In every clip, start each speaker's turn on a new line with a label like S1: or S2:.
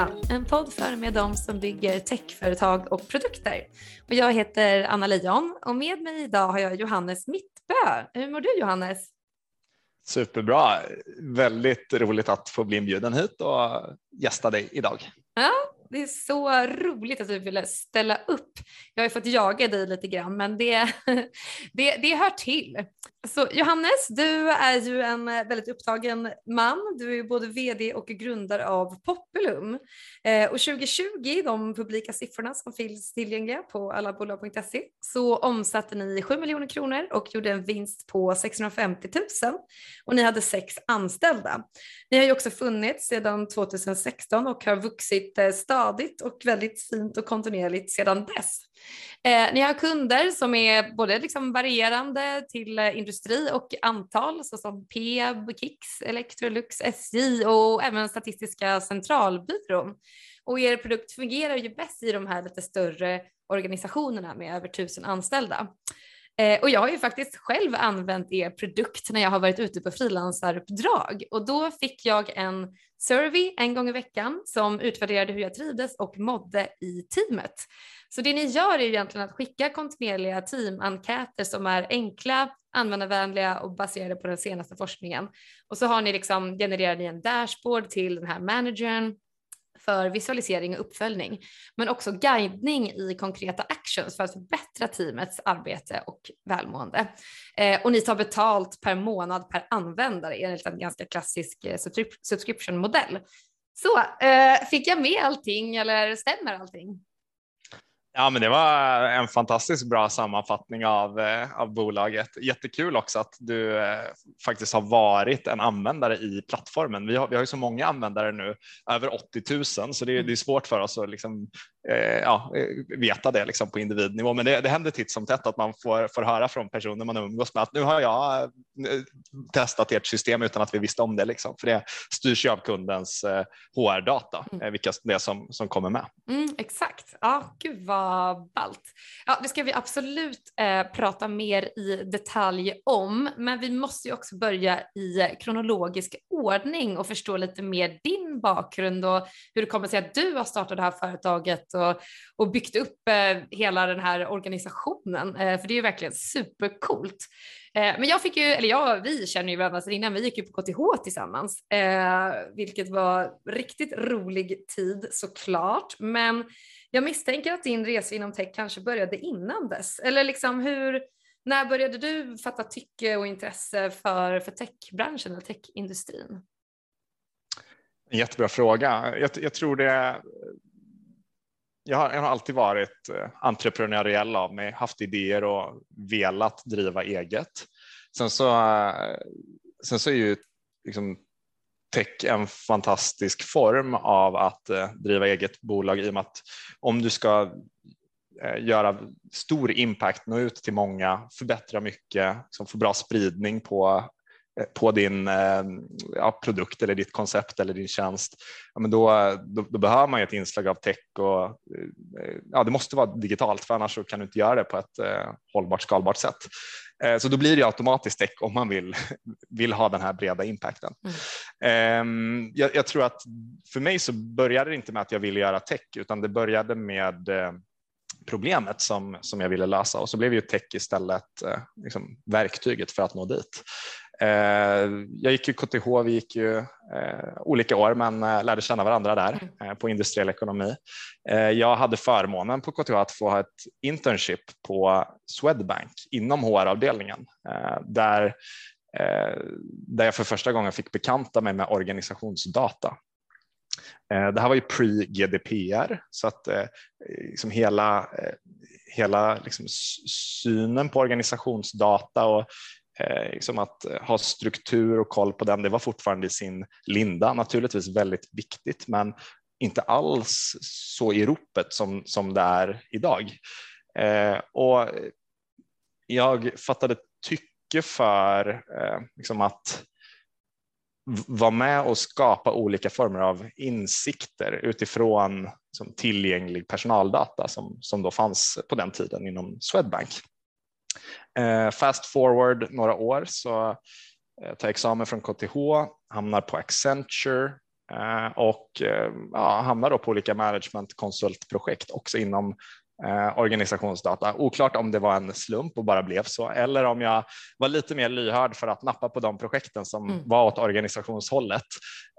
S1: Techskaparna, en podd för med dem som bygger techföretag och produkter. Och jag heter Anna Lejon och med mig idag har jag Johannes Mittbö. Hur mår du Johannes?
S2: Superbra, väldigt roligt att få bli inbjuden hit och gästa dig idag.
S1: Ja, det är så roligt att du ville ställa upp. Jag har ju fått jaga dig lite grann, men det, det, det hör till. Så Johannes, du är ju en eh, väldigt upptagen man. Du är ju både vd och grundare av Populum. Eh, och 2020, de publika siffrorna som finns tillgängliga på allabolag.se, så omsatte ni 7 miljoner kronor och gjorde en vinst på 650 000 och ni hade sex anställda. Ni har ju också funnits sedan 2016 och har vuxit eh, stadigt och väldigt fint och kontinuerligt sedan dess. Eh, ni har kunder som är både liksom varierande till eh, industri och antal såsom Peab, Kicks, Electrolux, SJ och även Statistiska centralbyrån. Och er produkt fungerar ju bäst i de här lite större organisationerna med över tusen anställda. Eh, och jag har ju faktiskt själv använt er produkt när jag har varit ute på frilansaruppdrag och då fick jag en survey en gång i veckan som utvärderade hur jag trivdes och mådde i teamet. Så det ni gör är egentligen att skicka kontinuerliga teamenkäter som är enkla, användarvänliga och baserade på den senaste forskningen. Och så har ni liksom genererar ni en dashboard till den här managern för visualisering och uppföljning, men också guidning i konkreta actions för att förbättra teamets arbete och välmående. Eh, och ni tar betalt per månad per användare enligt en ganska klassisk eh, subscription-modell. Så eh, fick jag med allting eller stämmer allting?
S2: Ja, men det var en fantastiskt bra sammanfattning av, eh, av bolaget. Jättekul också att du eh, faktiskt har varit en användare i plattformen. Vi har, vi har ju så många användare nu, över 80 000, så det är, det är svårt för oss att liksom, ja, veta det liksom på individnivå. Men det, det händer titt som tätt att man får, får höra från personer man umgås med att nu har jag eh, testat ert system utan att vi visste om det, liksom. för det styrs ju av kundens eh, HR-data, mm. Eh, vilka det är som, som kommer med.
S1: Mm, exakt. Ja, gud vad ballt. Ja, det ska vi absolut eh, prata mer i detalj om, men vi måste ju också börja i kronologisk ordning och förstå lite mer din bakgrund och hur det kommer sig att du har startat det här företaget och, och byggt upp eh, hela den här organisationen, eh, för det är ju verkligen supercoolt. Eh, men jag fick ju, eller jag, vi känner ju varandra sedan innan, vi gick ju på KTH tillsammans, eh, vilket var riktigt rolig tid såklart. Men jag misstänker att din resa inom tech kanske började innan dess. Eller liksom hur, när började du fatta tycke och intresse för, för techbranschen eller techindustrin?
S2: En jättebra fråga. Jag, jag tror det jag har, jag har, alltid varit eh, entreprenöriell av mig, haft idéer och velat driva eget. Sen så, eh, sen så är ju liksom tech en fantastisk form av att eh, driva eget bolag i och med att om du ska göra stor impact, nå ut till många, förbättra mycket, liksom få bra spridning på på din ja, produkt eller ditt koncept eller din tjänst, ja, men då, då, då, behöver man ett inslag av tech och ja, det måste vara digitalt för annars kan du inte göra det på ett eh, hållbart skalbart sätt. Eh, så då blir det automatiskt tech om man vill, vill ha den här breda impacten. Mm. Ehm, jag, jag, tror att för mig så började det inte med att jag ville göra tech utan det började med eh, problemet som, som jag ville lösa och så blev ju tech istället eh, liksom, verktyget för att nå dit. Eh, jag gick ju KTH, vi gick ju eh, olika år men lärde känna varandra där mm. på industriell ekonomi. Jag hade förmånen på KTH att få ha ett internship på Swedbank inom HR-avdelningen där, där jag för första gången fick bekanta mig med organisationsdata. Det här var ju pre-GDPR så att liksom hela, hela liksom synen på organisationsdata och Eh, Eh, liksom att eh, ha struktur och koll på den, det var fortfarande i sin linda, naturligtvis väldigt viktigt, men inte alls så i ropet som, som det är idag. Eh, och jag fattade tycke för eh, liksom att vara med och skapa olika former av insikter utifrån som tillgänglig personaldata som, som då fanns på den tiden inom Swedbank. Eh, fast forward några år så eh, tar jag examen från KTH, hamnar på Accenture eh, och ja, hamnar då på olika managementkonsultprojekt också inom eh, organisationsdata. Oklart om det var en slump och bara blev så eller om jag var lite mer lyhörd för att nappa på de projekten som mm. var åt organisationshållet.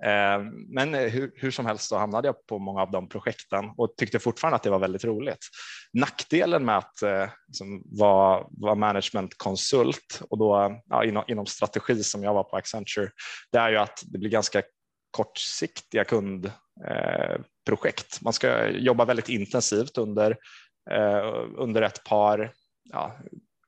S2: Eh, men hur, hur, som helst så hamnade jag på många av de projekten och tyckte fortfarande att det var väldigt roligt. Nackdelen med att eh, liksom vara, vara managementkonsult och då ja, inom, inom strategi som jag var på Accenture, det är ju att det blir ganska kortsiktiga kundprojekt. Man ska jobba väldigt intensivt under under ett par, ja,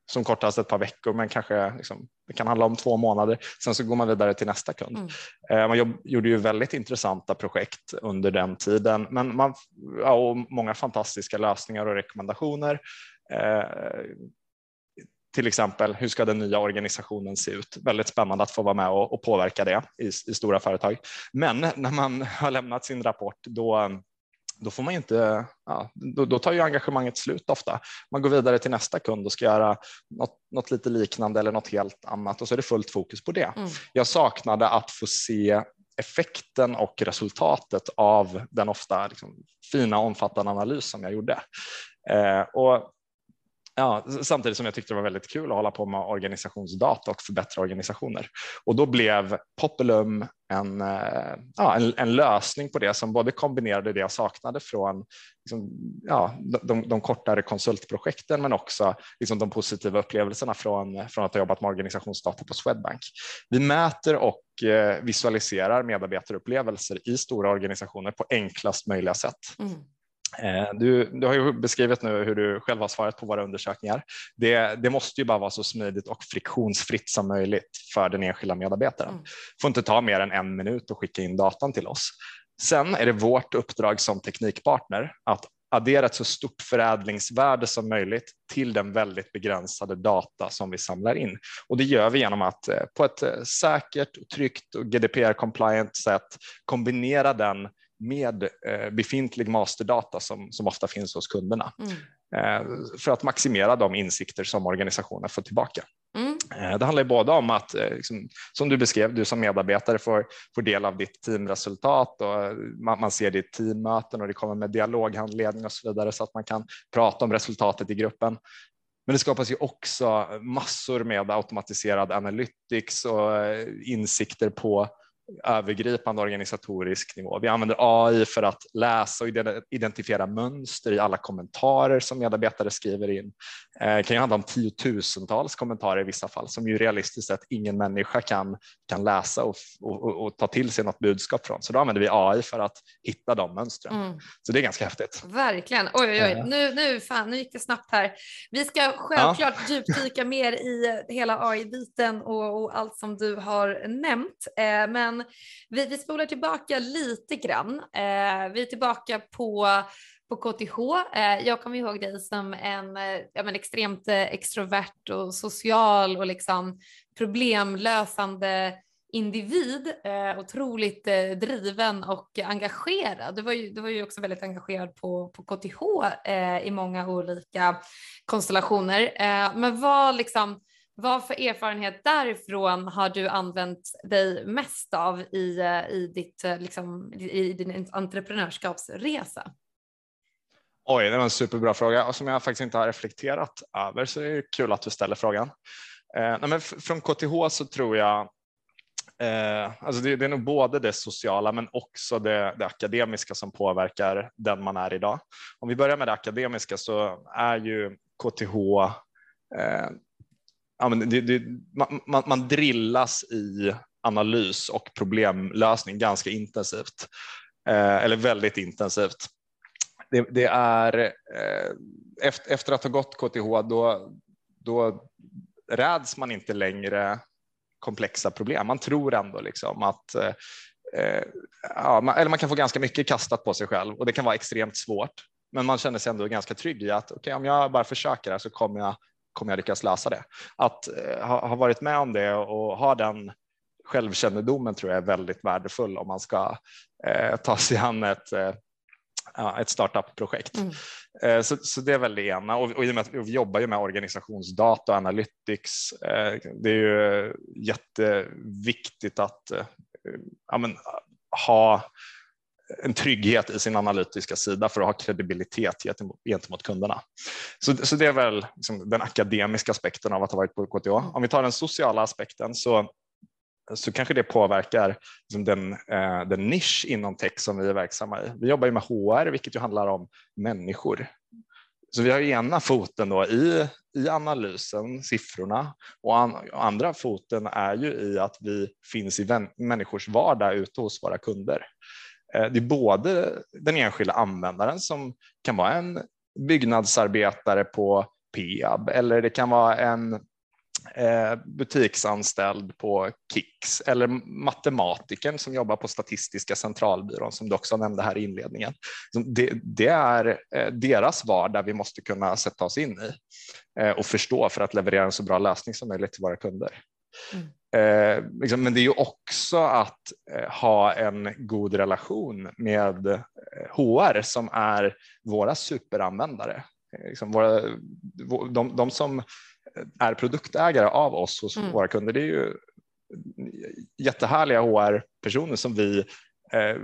S2: som kortast ett par veckor, men kanske liksom, det kan handla om två månader. Sen så går man vidare till nästa kund. Mm. Eh, man jobb, gjorde ju väldigt intressanta projekt under den tiden, men man, ja, och många fantastiska lösningar och rekommendationer. Eh, till exempel, hur ska den nya organisationen se ut? Väldigt spännande att få vara med och, och påverka det i, i, stora företag. Men när man har lämnat sin rapport, då då får man inte, ja, då, då, tar ju engagemanget slut ofta. Man går vidare till nästa kund och ska göra något, något lite liknande eller något helt annat och så är det fullt fokus på det. Mm. Jag saknade att få se effekten och resultatet av den ofta liksom, fina omfattande analys som jag gjorde. Eh, och Ja, samtidigt som jag tyckte det var väldigt kul att hålla på med organisationsdata och förbättra organisationer. Och då blev Populum en, eh, ja, en, en, lösning på det som både kombinerade det jag saknade från liksom, ja, de, de, kortare konsultprojekten men också liksom, de positiva upplevelserna från, från att ha jobbat med organisationsdata på Swedbank. Vi mäter och eh, visualiserar medarbetarupplevelser i stora organisationer på enklast möjliga sätt. Mm. Eh, du, du, har ju beskrivit nu hur du själv har svarat på våra undersökningar. Det, det, måste ju bara vara så smidigt och friktionsfritt som möjligt för den enskilda medarbetaren. Mm. får inte ta mer än en minut att skicka in datan till oss. Sen är det vårt uppdrag som teknikpartner att addera ett så stort förädlingsvärde som möjligt till den väldigt begränsade data som vi samlar in. Och det gör vi genom att eh, på ett eh, säkert, tryggt och GDPR-compliant sätt kombinera den med eh, befintlig masterdata som, som ofta finns hos kunderna mm. Eh, för att maximera de insikter som organisationen får tillbaka. Mm. Eh, det handlar både om att, liksom, som du beskrev, du som medarbetare får, får del av ditt teamresultat och man, man ser det i teammöten och det kommer med dialoghandledning och så vidare så att man kan prata om resultatet i gruppen. Men det skapas ju också massor med automatiserad analytics och insikter på övergripande organisatorisk nivå. Vi använder AI för att läsa och identifiera mönster i alla kommentarer som medarbetare skriver in. Eh, det kan ju handla om tiotusentals kommentarer i vissa fall som ju realistiskt sett ingen människa kan, kan läsa och, och, och ta till sig något budskap från. Så då använder vi AI för att hitta de mönstren. Mm. Så det är ganska häftigt.
S1: Verkligen. Oj, oj, oj. Nu, nu, fan, nu gick det snabbt här. Vi ska självklart ja. djupdyka mer i hela AI-biten och, och, allt som du har nämnt. Eh, men men vi, vi spolar tillbaka lite grann. Eh, vi är tillbaka på på KTH. Eh, jag kommer ihåg dig som en eh, ja, men extremt eh, extrovert och social och liksom problemlösande individ, eh, otroligt eh, driven och engagerad. Du var ju, du var ju också väldigt engagerad på, på KTH eh, i många olika konstellationer. Eh, men vad liksom, vad för erfarenhet därifrån har du använt dig mest av i, eh, i, ditt, eh, liksom, i din entreprenörskapsresa?
S2: Oj, det var en superbra fråga och som jag faktiskt inte har reflekterat över så är det kul att du ställer frågan. Eh, men från KTH så tror jag Eh, alltså det, det, är nog både det sociala men också det, det, akademiska som påverkar den man är idag. Om vi börjar med det akademiska så är ju KTH eh, ja, men det, det, man, man drillas i analys och problemlösning ganska intensivt, eh, eller väldigt intensivt. Det, det är eh, efter, efter, att ha gått KTH, då, då räds man inte längre komplexa problem. Man tror ändå liksom att eh, eh, ja, man, eller man kan få ganska mycket kastat på sig själv och det kan vara extremt svårt. Men man känner sig ändå ganska trygg i att okay, om jag bara försöker här så kommer jag kommer jag lyckas lösa det. Att eh, ha, ha, varit med om det och ha den självkännedomen tror jag är väldigt värdefull om man ska eh, ta sig an ett, eh, ett startup-projekt. Mm. Eh, så, så, det är väl det ena och, och i och med att vi jobbar ju med organisationsdata och analytics. Det är ju jätteviktigt att ja, men, ha en trygghet i sin analytiska sida för att ha kredibilitet gentemot, kunderna. Så, så det är väl liksom den akademiska aspekten av att ha varit på KTH. Mm. Om vi tar den sociala aspekten så, så kanske det påverkar liksom den, eh, den nisch inom tech som vi är verksamma i. Vi jobbar ju med HR, vilket ju handlar om människor. Så vi har ena foten då i, i analysen, siffrorna, och, an, andra foten är ju i att vi finns i vän, människors vardag ute hos våra kunder. Eh, det är både den enskilda användaren som kan vara en byggnadsarbetare på Peab eller det kan vara en eh, butiksanställd på Kicks eller matematikern som jobbar på Statistiska centralbyrån som du också nämnde här i inledningen. Det, det är eh, deras vardag vi måste kunna sätta oss in i och förstå för att leverera en så bra lösning som möjligt till våra kunder. Mm. Eh, liksom, men det är ju också att eh, ha en god relation med eh, HR som är våra superanvändare. Eh, liksom våra, de, de, som är produktägare av oss hos mm. våra kunder, det är ju jättehärliga HR-personer som vi eh,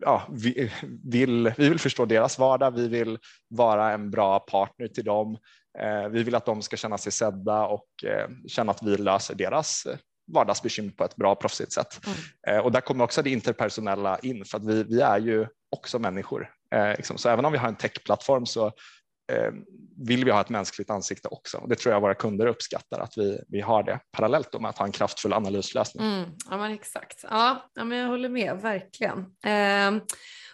S2: ja, vi, vill, vi vill förstå deras vardag, vi vill vara en bra partner till dem. Eh, vi vill att de ska känna sig sedda och känna att vi löser deras vardagsbekymmer på ett bra proffsigt sätt. Mm. Eh, och där kommer också det interpersonella in för att vi, vi är ju också människor. Eh, liksom. Så även om vi har en techplattform så eh, vill vi ha ett mänskligt ansikte också. Och det tror jag våra kunder uppskattar att vi, vi har det parallellt med att ha en kraftfull analyslösning.
S1: Mm. Ja men exakt, ja, ja men jag håller med verkligen. Eh,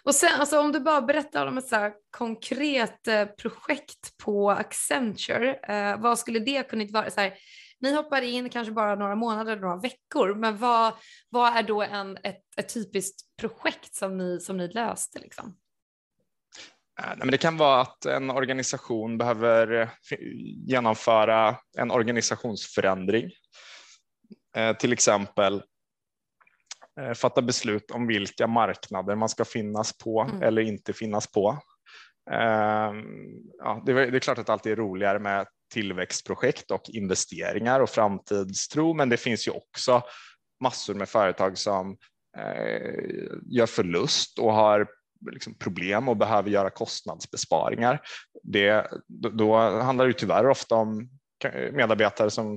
S1: och sen alltså, om du bara berättar om ett så konkret eh, projekt på Accenture, eh, vad skulle det kunna vara? Så här, ni hoppar in kanske bara några månader några veckor, men vad, vad är då en, ett, ett typiskt projekt som ni, som ni löste? Liksom?
S2: Eh, det kan vara att en organisation behöver eh, genomföra en organisationsförändring. Eh, till exempel fatta beslut om vilka marknader man ska finnas på mm. eller inte finnas på. Ja, det är klart att det alltid är roligare med tillväxtprojekt och investeringar och framtidstro, men det finns ju också massor med företag som eh, gör förlust och har liksom problem och behöver göra kostnadsbesparingar. Det, då handlar det tyvärr ofta om medarbetare som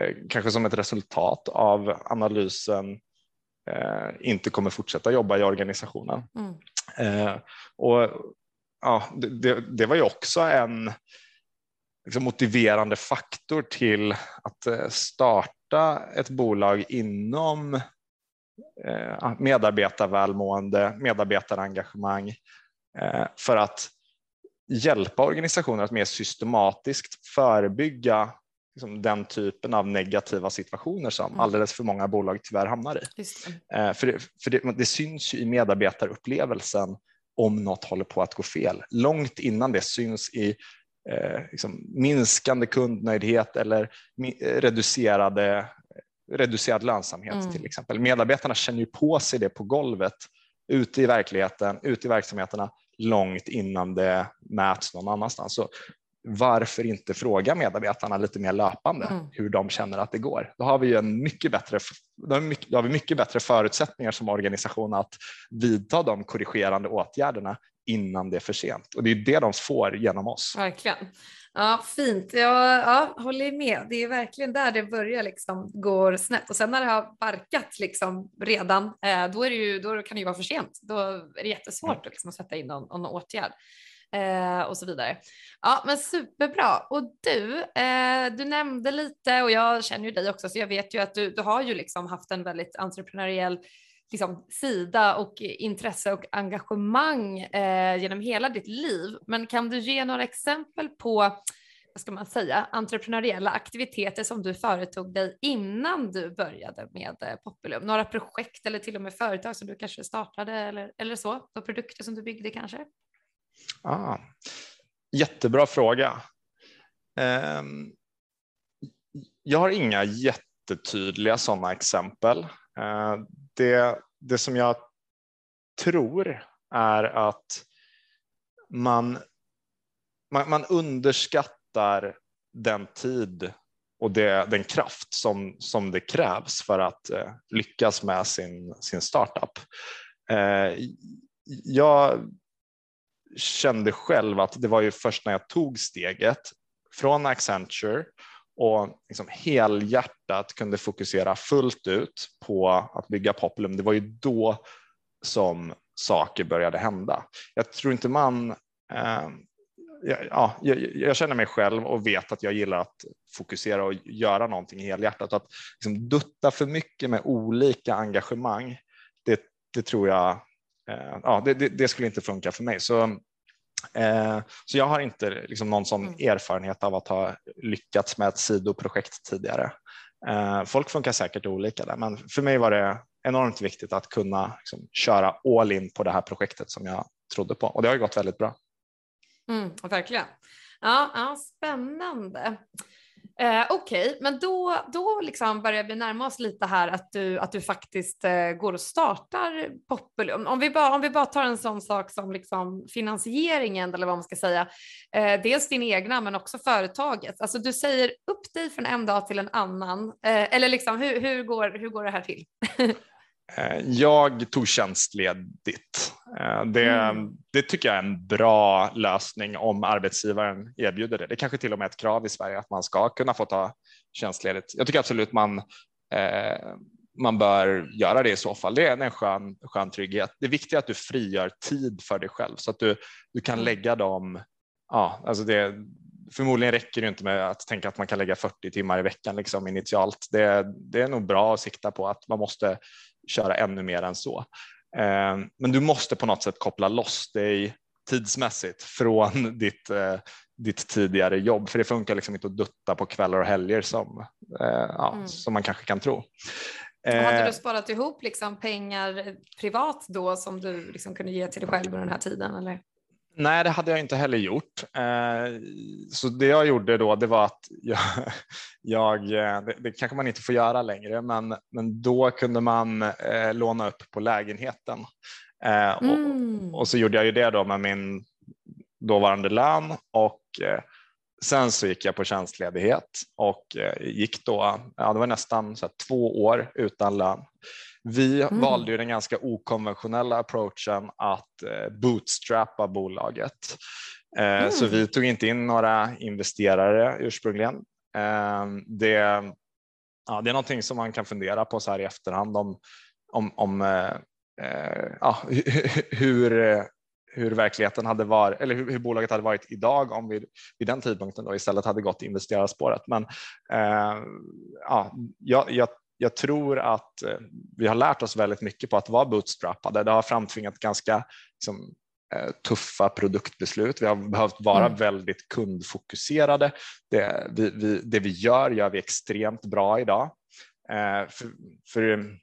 S2: eh, kanske som ett resultat av analysen eh, inte kommer fortsätta jobba i organisationen. Mm. Och ja, det, det, var ju också en liksom motiverande faktor till att eh, starta ett bolag inom eh, medarbetarvälmående, medarbetarengagemang eh, för att hjälpa organisationer att mer systematiskt förebygga liksom den typen av negativa situationer som mm. alldeles för många bolag tyvärr hamnar i. Det. För, det, för det, det syns ju i medarbetarupplevelsen om något håller på att gå fel. Långt innan det syns i eh, liksom minskande kundnöjdhet eller reducerade, reducerad lönsamhet mm. till exempel. Medarbetarna känner ju på sig det på golvet ute i verkligheten, ute i verksamheterna långt innan det mäts någon annanstans. Så varför inte fråga medarbetarna lite mer löpande mm. hur de känner att det går? Då har vi en mycket bättre, då har, vi mycket, har vi mycket bättre förutsättningar som organisation att vidta de korrigerande åtgärderna innan det är för sent. Och det är det de får genom oss.
S1: Verkligen. Ja, fint. Jag ja, håller med. Det är verkligen där det börjar liksom går snett och sen när det har barkat liksom redan, eh, då, är det ju, då kan det ju vara för sent. Då är det jättesvårt mm. liksom, att sätta in någon, någon åtgärd. Eh, och så vidare. Ja, men superbra. Och du, eh, du nämnde lite och jag känner ju dig också, så jag vet ju att du, du har ju liksom haft en väldigt entreprenöriell liksom, sida och intresse och engagemang eh, genom hela ditt liv. Men kan du ge några exempel på vad ska man säga, entreprenöriella aktiviteter som du företog dig innan du började med eh, Populum? Några projekt eller till och med företag som du kanske startade eller, eller så? Några produkter som du byggde kanske?
S2: Ah, jättebra fråga. Um, jag har inga jättetydliga sådana exempel. Uh, det, det som jag tror är att man, man, man underskattar den tid och det, den kraft som, som det krävs för att eh, lyckas med sin, sin startup. Eh, jag kände själv att det var ju först när jag tog steget från Accenture och liksom helhjärtat kunde fokusera fullt ut på att bygga Populum. Det var ju då som saker började hända. Jag tror inte man eh, ja, jag, jag, känner mig själv och vet att jag gillar att fokusera och göra någonting helhjärtat. Att liksom dutta för mycket med olika engagemang, det, det tror jag, ja, det, det, det, skulle inte funka för mig. Så, eh, så jag har inte liksom någon sån mm. erfarenhet av att ha lyckats med ett sidoprojekt tidigare. Eh, folk funkar säkert olika där, men för mig var det enormt viktigt att kunna liksom, köra all in på det här projektet som jag trodde på och det har gått väldigt bra.
S1: Mm, verkligen. Ja, ja, spännande. Eh, Okej, okay. men då, då liksom börjar vi närma oss lite här att du, att du faktiskt eh, går och startar Populum. Om vi, bara, om vi bara tar en sån sak som liksom finansieringen eller vad man ska säga. Eh, dels din egna men också företaget. Alltså du säger upp dig från en dag till en annan. Eh, eller liksom, hur, hur, går, hur går det här till?
S2: Eh, jag tog tjänstledigt. Eh, det, mm. det, tycker jag är en bra lösning om arbetsgivaren erbjuder det. Det är kanske till och med ett krav i Sverige att man ska kunna få ta tjänstledigt. Jag tycker absolut man, eh, man bör göra det i så fall. Det är en skön, skön trygghet. Det viktiga är att du frigör tid för dig själv så att du, du kan mm. lägga dem Ja, alltså det, förmodligen räcker det inte med att tänka att man kan lägga 40 timmar i veckan liksom initialt. Det, det är nog bra att sikta på att man måste köra ännu mer än så. Eh, men du måste på något sätt koppla loss dig tidsmässigt från ditt, eh, ditt tidigare jobb, för det funkar liksom inte att dutta på kvällar och helger som, eh, ja, mm. som man kanske kan tro.
S1: Hade du sparat ihop liksom pengar privat då som du liksom kunde ge till dig själv under den här tiden? Eller?
S2: Nej, det hade jag inte heller gjort. Eh, så det jag gjorde då, det var att jag, jag eh, det, det, kanske man inte får göra längre, men, men då kunde man eh, låna upp på lägenheten. Mm. Och, och, så gjorde jag ju det då med min dåvarande lön och sen så gick jag på tjänstledighet och gick då, ja det var nästan så två år utan lön vi mm. valde ju den ganska okonventionella approachen att eh, bootstrappa bolaget. Eh, mm. Så vi tog inte in några investerare ursprungligen. Eh, det, ja, det är någonting som man kan fundera på så här i efterhand om, om, om ja, hur, hur verkligheten hade varit eller hur, hur, bolaget hade varit idag om vi vid den tidpunkten då istället hade gått investerarspåret. Men eh, ja, jag, jag, tror att eh, vi har lärt oss väldigt mycket på att vara bootstrappade. Det har framtvingat ganska liksom, eh, tuffa produktbeslut. Vi har behövt vara mm. väldigt kundfokuserade. Det vi, vi, det vi gör gör vi extremt bra idag. Eh, för, för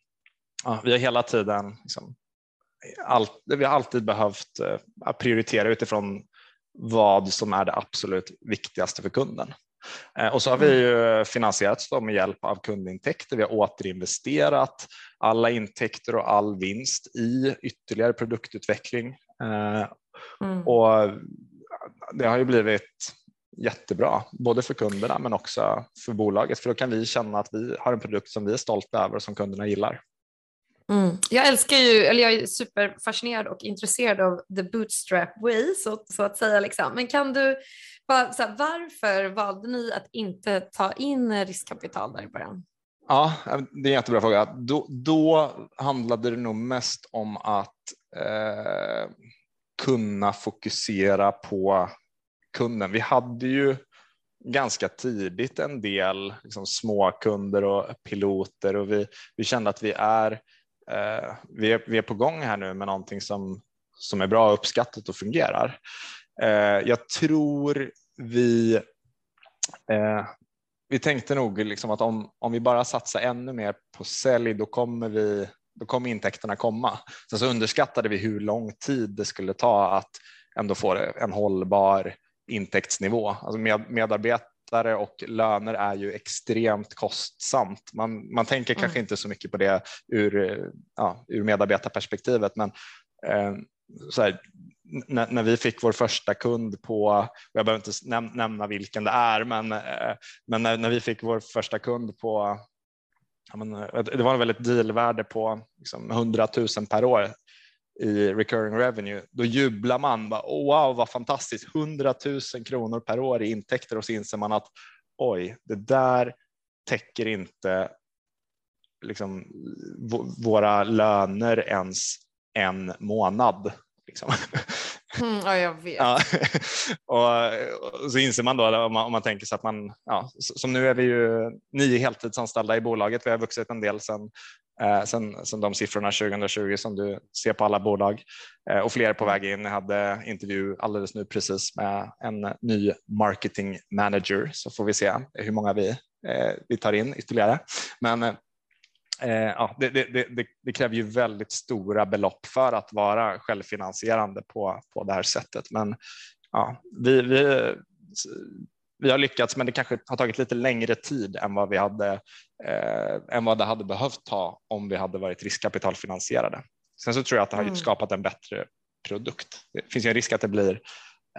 S2: ja, vi har hela tiden liksom, all, vi har alltid behövt prioritera utifrån vad som är det absolut viktigaste för kunden. Eh, och så har vi mm. ju finansierats med hjälp av kundintäkter. Vi har återinvesterat alla intäkter och all vinst i ytterligare produktutveckling. Eh, mm. Och det har ju blivit jättebra, både för kunderna men också för bolaget, för då kan vi känna att vi har en produkt som vi är stolta över och som kunderna gillar.
S1: Mm. Jag älskar ju, eller jag är superfascinerad och intresserad av the bootstrap way så, så att säga. Liksom. Men kan du här, varför valde ni att inte ta in riskkapital där i början?
S2: Ja, det är en jättebra fråga. Då, då handlade det nog mest om att eh, kunna fokusera på kunden. Vi hade ju ganska tidigt en del liksom, småkunder och piloter och vi, vi kände att vi är, eh, vi är, vi är på gång här nu med någonting som, som är bra, uppskattat och fungerar. Eh, jag tror vi, eh, vi tänkte nog liksom att om, om vi bara satsar ännu mer på sälj då kommer, vi, då kommer intäkterna komma. Sen så underskattade vi hur lång tid det skulle ta att ändå få en hållbar intäktsnivå. Alltså med, medarbetare och löner är ju extremt kostsamt. Man, man tänker mm. kanske inte så mycket på det ur, ja, ur medarbetarperspektivet men eh, så här, när, när, vi fick vår första kund på, jag behöver inte näm nämna vilken det är, men, eh, men när, när, vi fick vår första kund på, men, eh, det var väl väldigt dealvärde på liksom 100 000 per år. i recurring revenue, då jublar man. Bara, oh, wow, vad fantastiskt! 100 000 kronor per år i intäkter och så inser man att oj, det där täcker inte liksom, våra löner ens en månad. Liksom.
S1: Mm, ja, jag vet.
S2: Ja. och, så inser man då om man, om man tänker sig att man, ja, som nu är vi ju nio heltidsanställda i bolaget. Vi har vuxit en del sedan eh, sen, sen de siffrorna 2020 som du ser på alla bolag eh, och fler på väg in. Jag hade intervju alldeles nu precis med en ny marketing manager så får vi se hur många vi, eh, vi tar in ytterligare. Men eh, ja, det, det, det, det, kräver ju väldigt stora belopp för att vara självfinansierande på, på det här sättet. Men ja, vi, vi, vi har lyckats, men det kanske har tagit lite längre tid än vad vi hade eh, än vad det hade behövt ta om vi hade varit riskkapitalfinansierade. Sen så tror jag att det har mm. skapat en bättre produkt. Det finns ju en risk att det blir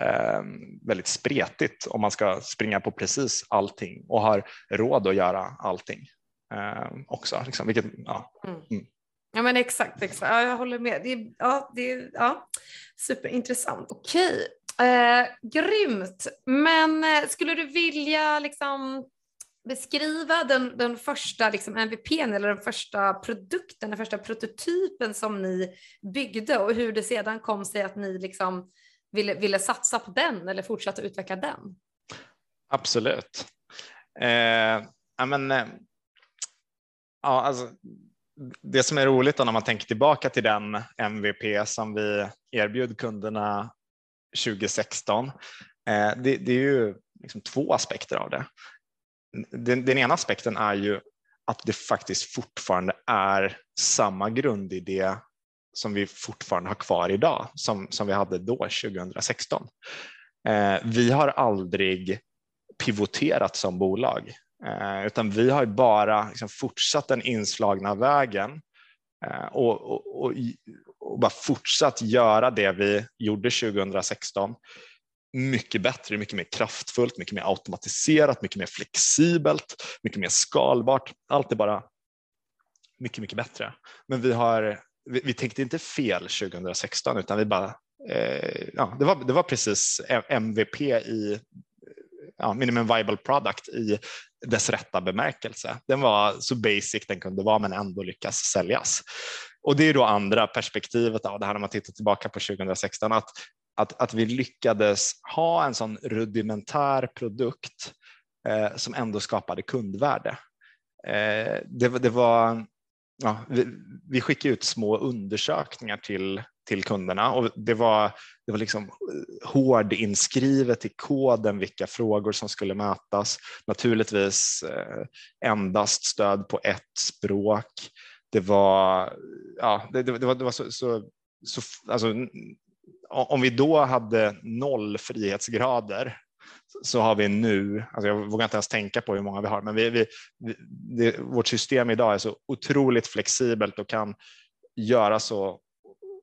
S2: eh, väldigt spretigt om man ska springa på precis allting och har råd att göra allting eh, också. Liksom, vilket, ja. Mm.
S1: mm. Ja men exakt, exakt. Ja, jag håller med. Det är, ja, det är ja, superintressant. Okej, eh, grymt. Men eh, skulle du vilja liksom beskriva den, den första liksom, MVPn eller den första produkten, den första prototypen som ni byggde och hur det sedan kom sig att ni liksom ville, ville satsa på den eller fortsätta utveckla den?
S2: Absolut. Eh, ja, men, eh, ja, alltså, det som är roligt när man tänker tillbaka till den MVP som vi erbjöd kunderna 2016, eh, det, det, är ju liksom två aspekter av det. Den, den, ena aspekten är ju att det faktiskt fortfarande är samma grundidé som vi fortfarande har kvar idag som, som vi hade då 2016. Eh, vi har aldrig pivoterat som bolag Eh, utan vi har bara liksom fortsatt den inslagna vägen eh, och, och, och, och, bara fortsatt göra det vi gjorde 2016 mycket bättre, mycket mer kraftfullt, mycket mer automatiserat, mycket mer flexibelt, mycket mer skalbart. Allt är bara mycket, mycket bättre. Men vi, har, vi, vi tänkte inte fel 2016 utan vi bara, eh, ja, det, var, det var precis MVP i ja, minimum viable product i dess rätta bemärkelse. Den var så basic den kunde vara men ändå lyckas säljas. Och det är då andra perspektivet av det här när man tittar tillbaka på 2016 att, att, att vi lyckades ha en sån rudimentär produkt eh, som ändå skapade kundvärde. Eh, det, det var ja, vi, vi skickade ut små undersökningar till, till kunderna och det var, det var liksom eh, hård inskrivet i koden vilka frågor som skulle mötas. Naturligtvis eh, endast stöd på ett språk. Det var, ja, det, det, det var, det var så, så, så alltså, om vi då hade noll frihetsgrader så har vi nu, alltså jag vågar inte ens tänka på hur många vi har, men vi, vi, det, vårt system idag är så otroligt flexibelt och kan göra så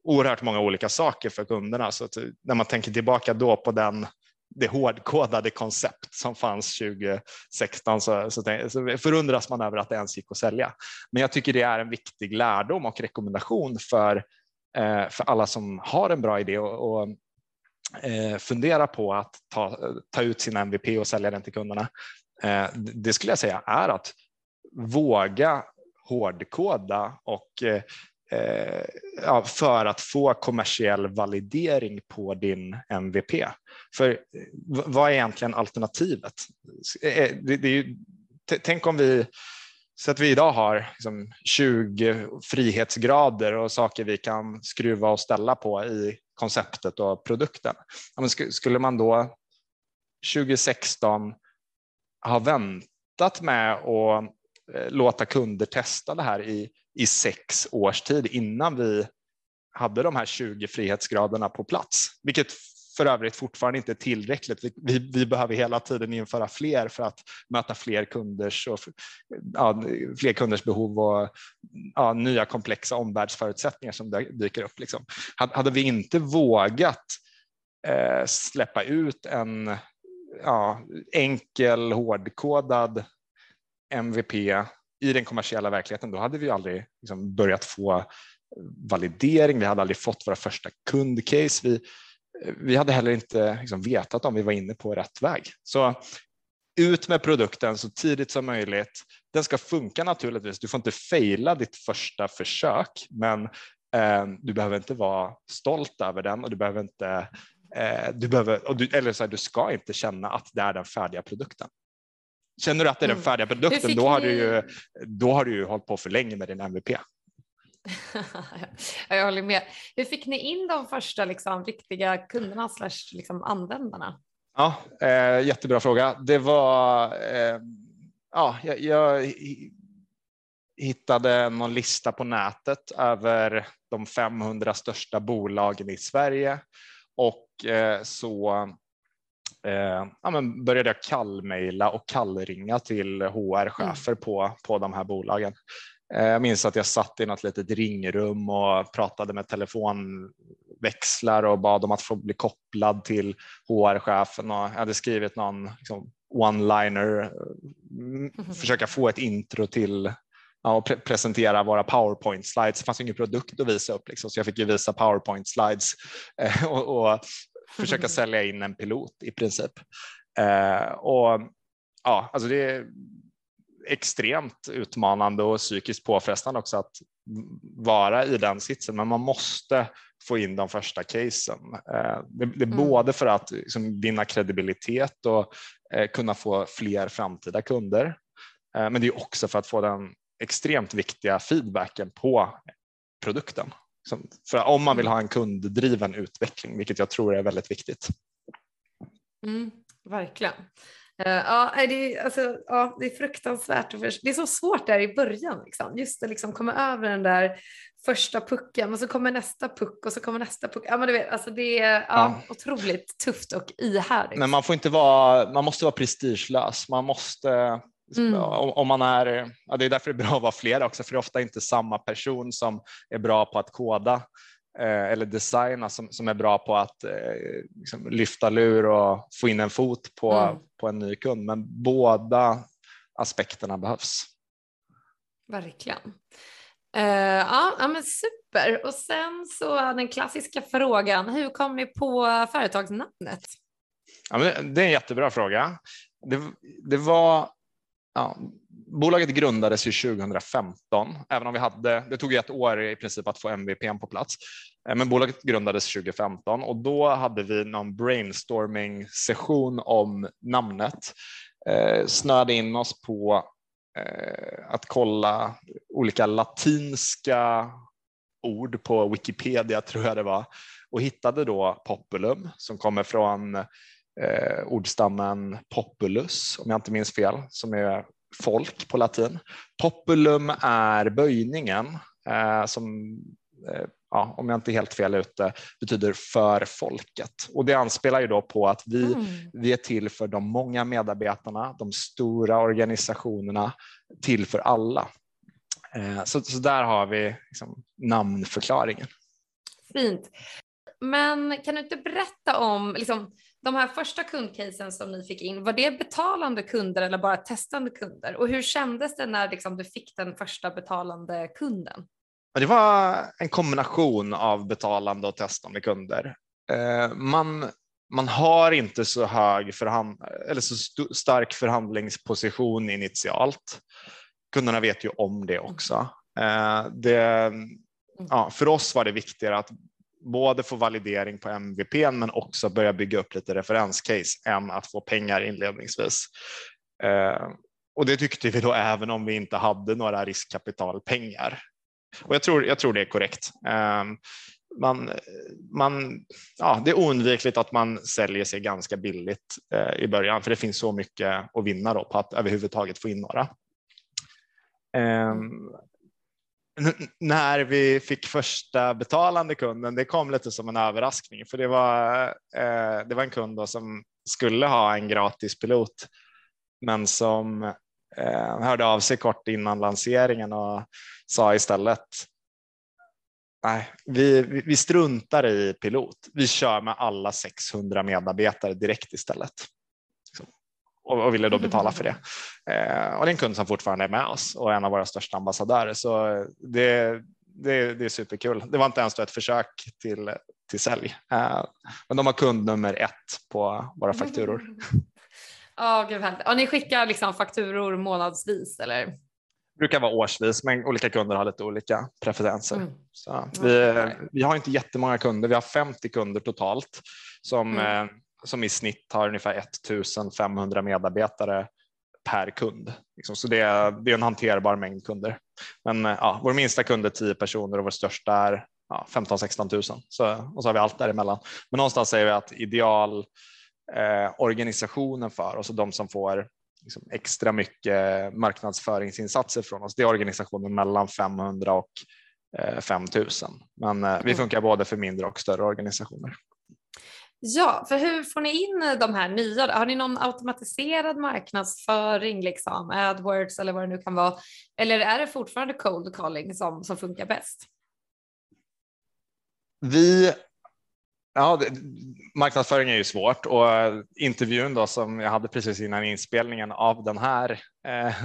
S2: oerhört många olika saker för kunderna. Så eh, när man tänker tillbaka då på den, det hårdkodade koncept som fanns 2016 så, så, så förundras man över att det ens gick att sälja. Men jag tycker det är en viktig lärdom och rekommendation för, eh, för alla som har en bra idé och, och eh, fundera på att ta, ta ut sin MVP och sälja den till kunderna. Eh, det skulle jag säga är att våga hårdkoda och eh, eh, för att få kommersiell validering på din MVP. För eh, vad är egentligen alternativet? Eh, eh, det, det är ju, tänk om vi så att vi idag har liksom 20 frihetsgrader och saker vi kan skruva och ställa på i konceptet och produkten. Skulle man då 2016 ha väntat med att låta kunder testa det här i, i sex års tid innan vi hade de här 20 frihetsgraderna på plats, vilket för övrigt fortfarande inte är tillräckligt. Vi, vi, behöver hela tiden införa fler för att möta fler kunders, och, ja, fler kunders behov och ja, nya komplexa omvärldsförutsättningar som dyker upp. Liksom. Hade vi inte vågat eh, släppa ut en ja, enkel hårdkodad MVP i den kommersiella verkligheten, då hade vi aldrig liksom börjat få validering, vi hade aldrig fått våra första kundcase. Vi, vi hade heller inte liksom vetat om vi var inne på rätt väg. Så ut med produkten så tidigt som möjligt. Den ska funka naturligtvis. Du får inte fejla ditt första försök, men eh, du behöver inte vara stolt över den och du behöver inte eh, du behöver, du, eller så här, du ska inte känna att det är den färdiga produkten. Känner du att det är den mm. färdiga produkten, då har, ni... du ju, då har du ju hållit på för länge med din MVP.
S1: jag håller med. Hur fick ni in de första liksom, riktiga kunderna slash liksom, användarna?
S2: Ja, eh, jättebra fråga. Det var, eh, ja, jag, jag, hittade någon lista på nätet över de 500 största bolagen i Sverige och eh, så eh, ja, men började jag kallmejla och kallringa till HR-chefer mm. på, på de här bolagen. Eh, jag minns att jag satt i något litet ringrum och pratade med telefonväxlar och bad om att få bli kopplad till HR-chefen och jag hade skrivit någon liksom, one-liner, mm, försöka få ett intro till ja, och pre presentera våra powerpoint slides. Det fanns ingen produkt att visa upp liksom, så jag fick ju visa powerpoint slides eh, och, och, försöka sälja in en pilot i princip. Eh, och ja, alltså det är extremt utmanande och psykiskt påfrestande också att vara i den sitsen, men man måste få in de första casen. Eh, det, det är mm. både för att liksom, vinna kredibilitet och eh, kunna få fler framtida kunder, eh, men det är också för att få den extremt viktiga feedbacken på produkten. För om man vill ha en kunddriven utveckling, vilket jag tror är väldigt viktigt.
S1: Mm, verkligen. Uh, ja, det, är, alltså, ja, det är fruktansvärt. Det är så svårt där i början, liksom. just att liksom komma över den där första pucken och så kommer nästa puck och så kommer nästa puck. Ja, men du vet, alltså det är ja, ja. otroligt tufft och ihärdigt.
S2: Men man får inte vara, man måste vara prestigelös. Man måste Mm. Om man är, ja, det är därför det är bra att vara flera också, för det är ofta inte samma person som är bra på att koda eh, eller designa som, som är bra på att eh, liksom lyfta lur och få in en fot på, mm. på en ny kund. Men båda aspekterna behövs.
S1: Verkligen. Uh, ja, ja, men super. Och sen så den klassiska frågan, hur kom ni på företagsnamnet?
S2: Ja, men det är en jättebra fråga. Det, det var Ja, bolaget grundades ju 2015, även om vi hade, det tog ett år i princip att få MVP på plats. Eh, men bolaget grundades 2015 och då hade vi någon brainstorming session om namnet. Eh, snöade in oss på eh, att kolla olika latinska ord på Wikipedia tror jag det var och hittade då populum som kommer från eh, ordstammen populus, om jag inte minns fel, som är folk på latin. Populum är böjningen eh, som, eh, ja, om jag inte är helt fel ute, betyder för folket. Och det anspelar ju då på att vi, mm. vi är till för de många medarbetarna, de stora organisationerna, till för alla. Eh, så, så där har vi liksom namnförklaringen.
S1: Fint. Men kan du inte berätta om liksom, de här första kundcasen som ni fick in, var det betalande kunder eller bara testande kunder? Och hur kändes det när liksom, du fick den första betalande kunden?
S2: Det var en kombination av betalande och testande kunder. Eh, man, man har inte så hög förhand, eller så st stark förhandlingsposition initialt. Kunderna vet ju om det också. Eh, det, ja, för oss var det viktigare att både få validering på MVP men också börja bygga upp lite referenscase än att få pengar inledningsvis. Eh, och det tyckte vi då även om vi inte hade några riskkapitalpengar. Och jag tror, jag tror det är korrekt. Eh, man, man, ja, det är oundvikligt att man säljer sig ganska billigt eh, i början för det finns så mycket att vinna då på att överhuvudtaget få in några eh, när vi fick första betalande kunden, det kom lite som en överraskning för det var, eh, det var en kund som skulle ha en gratis pilot men som eh, hörde av sig kort innan lanseringen och sa istället Nej, vi, vi struntar i pilot. Vi kör med alla 600 medarbetare direkt istället och, ville då betala för det. Eh, och det är en kund som fortfarande är med oss och en av våra största ambassadörer. Så det, det, det är superkul. Det var inte ens ett försök till, till sälj, uh, men de har kund nummer ett på våra fakturor.
S1: Ja, oh, gud, ni skickar liksom fakturor månadsvis eller?
S2: Det brukar vara årsvis, men olika kunder har lite olika preferenser. Mm. Så vi, vi har inte jättemånga kunder, vi har 50 kunder totalt som, mm. Som i snitt har ungefär 1500 medarbetare per kund. Liksom. Så det är, det är en hanterbar mängd kunder. Men eh, ja, vår minsta kund är 10 personer och vår största är ja, 15-16 000. Så, och så har vi allt däremellan. Men någonstans säger vi att ideal eh, organisationen för oss och de som får liksom extra mycket marknadsföringsinsatser från oss, det är organisationer mellan 500 och eh, 5000. Men eh, vi mm. funkar både för mindre och större organisationer.
S1: Ja, för hur får ni in de här nya? Har ni någon automatiserad marknadsföring, liksom, AdWords eller vad det nu kan vara? Eller är det fortfarande cold calling som, som funkar bäst?
S2: Vi Ja, det, marknadsföring är ju svårt och eh, intervjun då som jag hade precis innan inspelningen av den här, eh,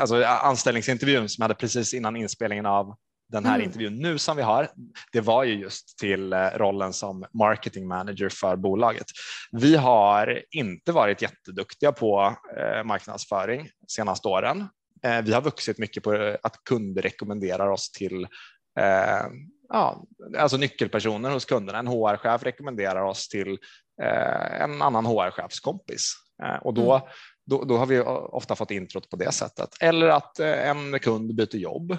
S2: alltså anställningsintervjun som jag hade precis innan inspelningen av den här mm. intervjun nu som vi har, det var ju just till eh, rollen som marketing manager för bolaget. Vi har inte varit jätteduktiga på eh, marknadsföring senaste åren. Eh, vi har vuxit mycket på att kunder rekommenderar oss till ja, alltså nyckelpersoner hos kunderna. En HR-chef rekommenderar oss till en annan HR-chefskompis och då mm. Då, då, har vi ofta fått introt på det sättet. Eller att en kund byter jobb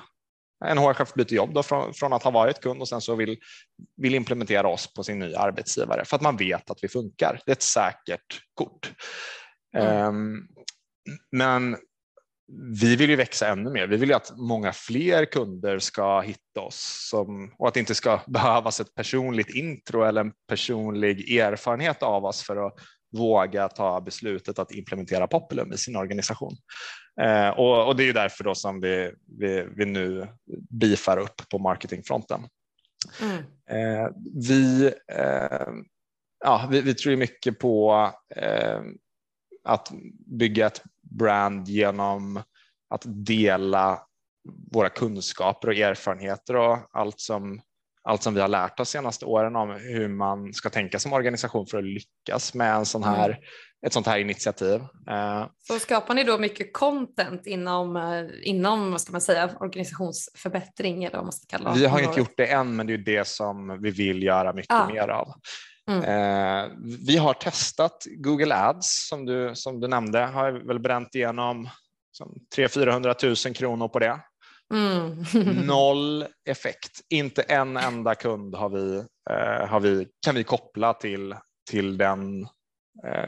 S2: en HR-chef byter jobb då från, från, att ha varit kund och sen så vill, vill implementera oss på sin nya arbetsgivare för att man vet att vi funkar. Det är ett säkert kort. Mm. Um, men vi vill ju växa ännu mer. Vi vill ju att många fler kunder ska hitta oss som, och att det inte ska behövas ett personligt intro eller en personlig erfarenhet av oss för att våga ta beslutet att implementera Populum i sin organisation. Eh, och, och, det är därför då som vi, vi, vi nu bifar upp på marketingfronten. Mm. Eh, vi, eh, ja, vi, vi, tror mycket på eh, att bygga ett brand genom att dela våra kunskaper och erfarenheter och allt som allt som vi har lärt oss senaste åren om hur man ska tänka som organisation för att lyckas med en sån här, mm. Ett sånt här initiativ.
S1: Eh, Så skapar ni då mycket content inom, eh, inom vad ska man säga, organisationsförbättring eller vad man ska kalla
S2: Vi har inte gjort det än, men det är det som vi vill göra mycket ah. mer av. Mm. Eh, vi har testat Google Ads som du, som du nämnde, har väl bränt igenom 300-400 000 kronor på det. Mm. Noll effekt. Inte en enda kund har vi, har vi, kan vi koppla till, till den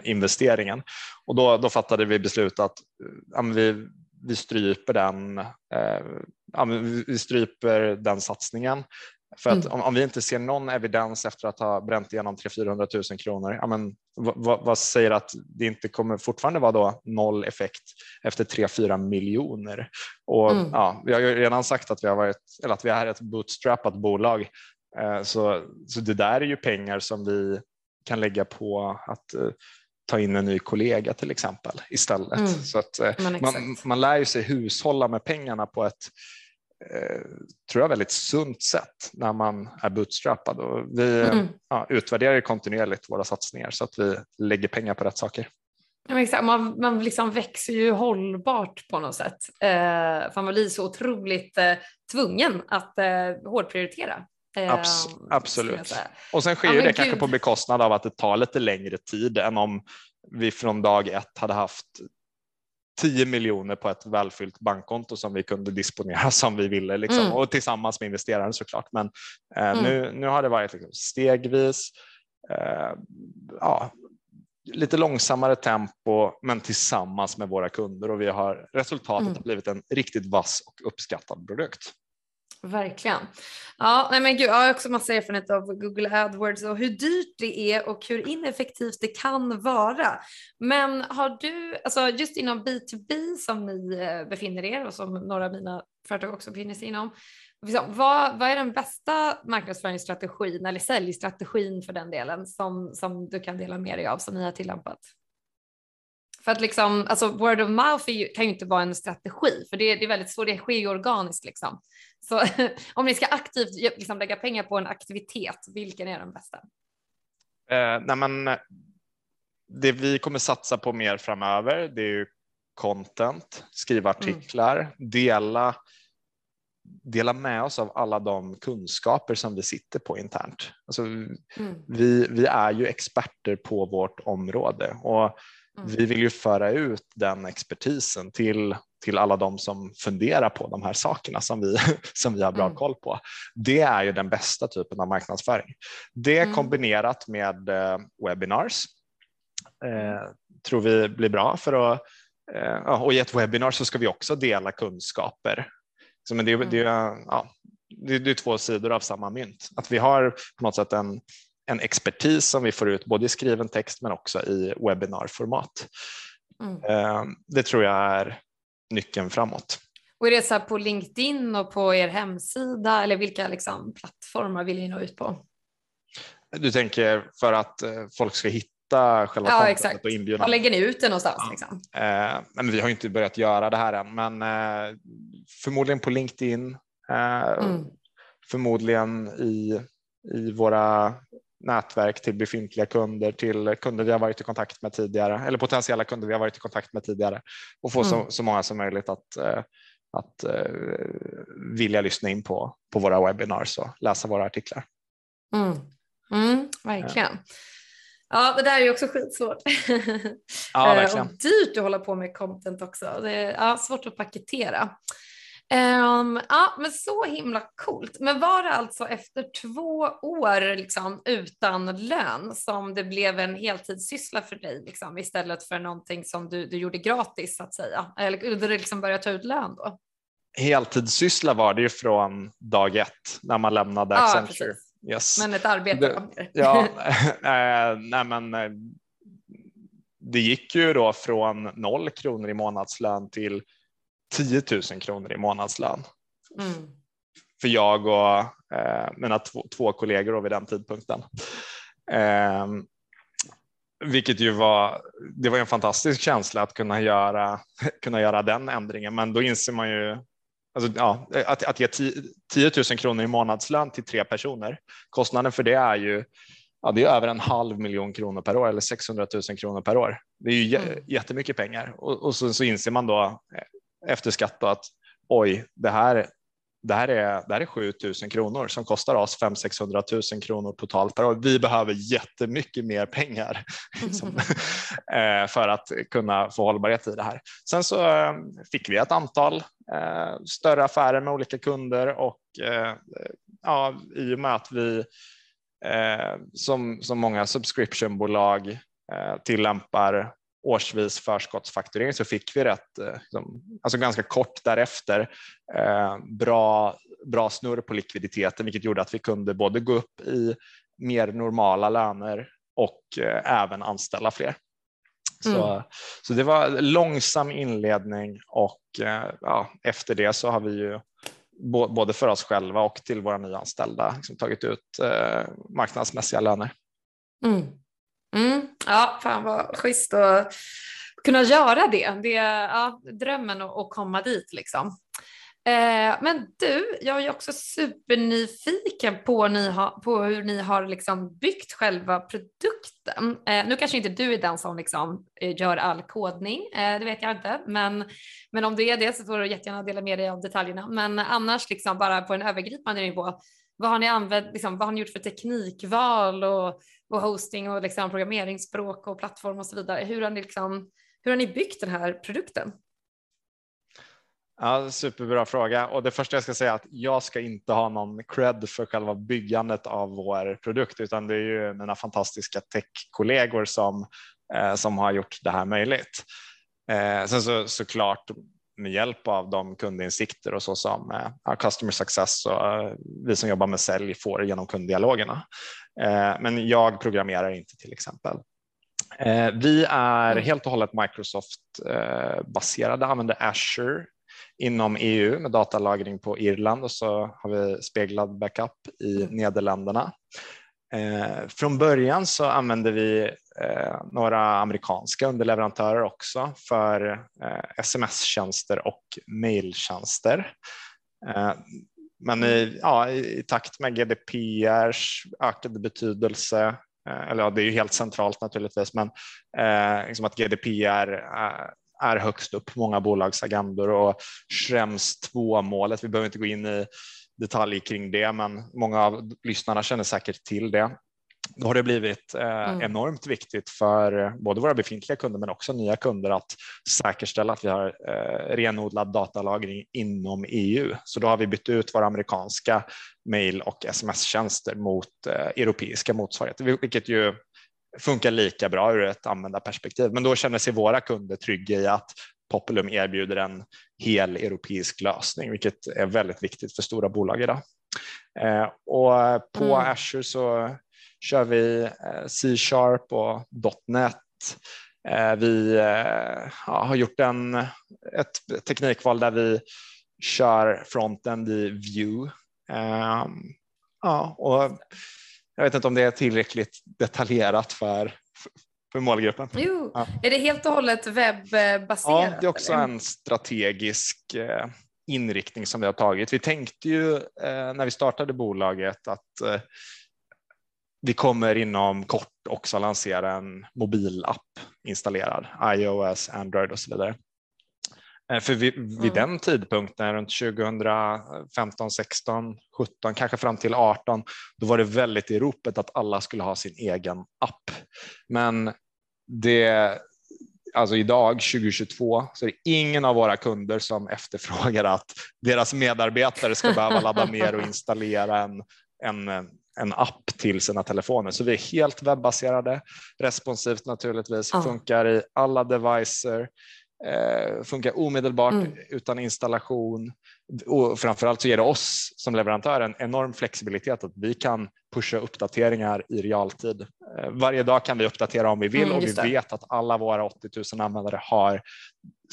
S2: investeringen. Och då, då fattade vi beslut att ja, vi, vi stryper den, eh, ja, vi stryper den satsningen. För att mm. om, om, vi inte ser någon evidens efter att ha bränt igenom 300 000 kronor, ja, men, vad, vad, säger att det inte kommer fortfarande vara då noll effekt efter 3-4 miljoner? Och, mm. ja, vi har ju redan sagt att vi, har varit, eller att vi är ett bootstrappat bolag, eh, så, så det där är ju pengar som vi kan lägga på att eh, ta in en ny kollega till exempel istället. Mm. Så att, eh, man, man lär ju sig hushålla med pengarna på ett eh, tror jag, väldigt sunt sätt när man är bootstrappad. Och vi mm. ja, utvärderar kontinuerligt våra satsningar så att vi lägger pengar på rätt saker.
S1: Ja, man, man liksom växer ju hållbart på något sätt. Eh, för man blir så otroligt eh, tvungen att eh, hårdprioritera.
S2: Eh, Abs absolut. Och sen sker ja, det gud. kanske på bekostnad av att det tar lite längre tid än om vi från dag ett hade haft 10 miljoner på ett välfyllt bankkonto som vi kunde disponera som vi ville liksom. mm. och tillsammans med investeraren såklart. Men eh, mm. nu, nu har det varit liksom stegvis, eh, ja, lite långsammare tempo men tillsammans med våra kunder och vi har resultatet mm. har blivit en riktigt vass och uppskattad produkt.
S1: Verkligen. Ja, nej men gud, jag har också massa erfarenhet av Google AdWords och hur dyrt det är och hur ineffektivt det kan vara. Men har du, alltså just inom B2B som ni eh, befinner er och som några av mina företag också befinner sig inom, liksom, vad, vad är den bästa marknadsföringsstrategin eller säljstrategin för den delen som, som du kan dela med dig av som ni har tillämpat? För att liksom, alltså word of mouth ju, kan ju inte vara en strategi, för det, det, är väldigt svårt, det sker ju organiskt liksom. Så om ni ska aktivt liksom lägga pengar på en aktivitet, vilken är den bästa?
S2: Eh, nej men, det vi kommer satsa på mer framöver, det är ju content, skriva mm. artiklar, mm. dela dela med oss av alla de kunskaper som vi sitter på internt. Alltså, mm. vi, vi är ju experter på vårt område och mm. vi vill ju föra ut den expertisen till, till alla de som funderar på de här sakerna som vi, som vi har bra mm. koll på. Det är ju den bästa typen av marknadsföring. Det mm. kombinerat med eh, webinars eh, tror vi blir bra för att eh, och i ett webbinar så ska vi också dela kunskaper så, men det, mm. det, ja, det, det är två sidor av samma mynt. Att vi har på något sätt en, en expertis som vi får ut både i skriven text men också i webbinarformat. Mm. Eh, det tror jag är nyckeln framåt.
S1: Och är det så på LinkedIn och på er hemsida eller vilka liksom plattformar vill ni nå ut på?
S2: Du tänker för att eh, folk ska hitta hitta själva
S1: ja, exakt. och inbjudan. Var lägger ni ut det någonstans? Ja. Liksom?
S2: Eh, men vi har inte börjat göra det här än, men eh, förmodligen på LinkedIn, eh, mm. förmodligen i, i våra nätverk till befintliga kunder, till kunder vi har varit i kontakt med tidigare eller potentiella kunder vi har varit i kontakt med tidigare och få mm. så, så många som möjligt att, eh, att uh, vilja lyssna in på, på våra webinars och läsa våra artiklar.
S1: Mm. Mm, verkligen. Ja, det där är ju också skitsvårt.
S2: Ja, verkligen.
S1: och dyrt att hålla på med content också. Det är ja, svårt att paketera. Um, ja, men så himla coolt. Men var det alltså efter två år liksom, utan lön som det blev en heltidssyssla för dig liksom, istället för någonting som du, du gjorde gratis så att säga? Eller du liksom började ta ut lön då?
S2: Heltidssyssla var det ju från dag ett när man lämnade ja, Accenture.
S1: Yes. Men ett arbete
S2: det, Ja, äh, nej men eh, det gick ju då från noll kronor i månadslön till 10 000 kronor i månadslön. Mm. För jag och eh, mina två, två kollegor vid den tidpunkten. Eh, vilket ju var, det var en fantastisk känsla att kunna göra, kunna göra den ändringen, men då inser man ju Alltså, ja, att, att ge 10 000 kronor i månadslön till tre personer, kostnaden för det är ju ja, det är över en halv miljon kronor per år eller 600 000 kronor per år. Det är ju mm. jättemycket pengar och, och så, så, inser man då eh, efter skatt att oj, det här, det här är, det här är 7 000 kronor som kostar oss 500 600 000 kronor totalt per år. Vi behöver jättemycket mer pengar liksom, för att kunna få hållbarhet i det här. Sen så eh, fick vi ett antal eh, större affärer med olika kunder och ja, i och med att vi som, som många subscriptionbolag tillämpar årsvis förskottsfakturering så fick vi rätt, liksom, alltså ganska kort därefter, bra, bra snurr på likviditeten vilket gjorde att vi kunde både gå upp i mer normala löner och även anställa fler. Så, mm. så det var långsam inledning och ja, efter det så har vi ju både för oss själva och till våra nyanställda liksom tagit ut eh, marknadsmässiga löner.
S1: Mm. Mm. Ja, fan vad schysst att kunna göra det. Det är ja, drömmen att komma dit liksom. Eh, men du, jag är också supernyfiken på, ni ha, på hur ni har liksom byggt själva produkten. Eh, nu kanske inte du är den som liksom eh, gör all kodning, eh, det vet jag inte, men, men om du är det så får du jättegärna dela med dig av detaljerna. Men annars liksom bara på en övergripande nivå, vad har ni använt, liksom, vad har ni gjort för teknikval och, och hosting och liksom programmeringsspråk och plattform och så vidare? Hur har ni, liksom, hur har ni byggt den här produkten?
S2: Ja, superbra fråga och det första jag ska säga är att jag ska inte ha någon cred för själva byggandet av vår produkt utan det är ju mina fantastiska techkollegor som, eh, som har gjort det här möjligt. Eh, sen så såklart med hjälp av de kundinsikter och så som eh, customer success och eh, vi som jobbar med sälj får genom kunddialogerna. Eh, men jag programmerar inte till exempel. Vi är mm. helt och hållet Microsoft baserade, använder Azure inom EU med datalagring på Irland och så har vi speglad backup i mm. Nederländerna. Eh, från början så använde vi Eh, några amerikanska underleverantörer också för eh, sms-tjänster och mejltjänster. Eh, men i, ja, i, takt med GDPRs ökade betydelse, eh, eller ja, det är ju helt centralt naturligtvis, men eh, liksom att GDPR är, eh, är högst upp på många bolags agendor och Schrems 2-målet, vi behöver inte gå in i detalj kring det, men många av lyssnarna känner säkert till det då har det blivit eh, mm. enormt viktigt för både våra befintliga kunder men också nya kunder att säkerställa att vi har eh, renodlad datalagring inom EU. Så då har vi bytt ut våra amerikanska mail och sms-tjänster mot eh, europeiska motsvarigheter, vilket ju funkar lika bra ur ett användarperspektiv. Men då känner sig våra kunder trygga i att Populum erbjuder en hel europeisk lösning, vilket är väldigt viktigt för stora bolag idag. Och på mm. Azure så kör vi eh, C-sharp och .NET. Eh, vi eh, ja, har gjort en, ett teknikval där vi kör frontend i Vue. Ehm, ja, och jag vet inte om det är tillräckligt detaljerat för, för målgruppen.
S1: Jo, ja. Är det helt och hållet webbaserat?
S2: Ja, det är också eller? en strategisk inriktning som vi har tagit. Vi tänkte ju när vi startade bolaget att vi kommer inom kort också lansera en mobilapp installerad, iOS, Android och så vidare. Eh, för vid, vid mm. den tidpunkten, runt 2015, 16, 17, kanske fram till 18, då var det väldigt i ropet att alla skulle ha sin egen app. Men det, alltså idag 2022 så är det ingen av våra kunder som efterfrågar att deras medarbetare ska behöva ladda ner och installera en, en en app till sina telefoner. Så vi är helt webbaserade, responsivt naturligtvis, ja. funkar i alla devicer, eh, funkar omedelbart mm. utan installation och framförallt så ger det oss som leverantör en enorm flexibilitet att vi kan pusha uppdateringar i realtid. Eh, varje dag kan vi uppdatera om vi vill mm, och vi det. vet att alla våra 80 000 användare har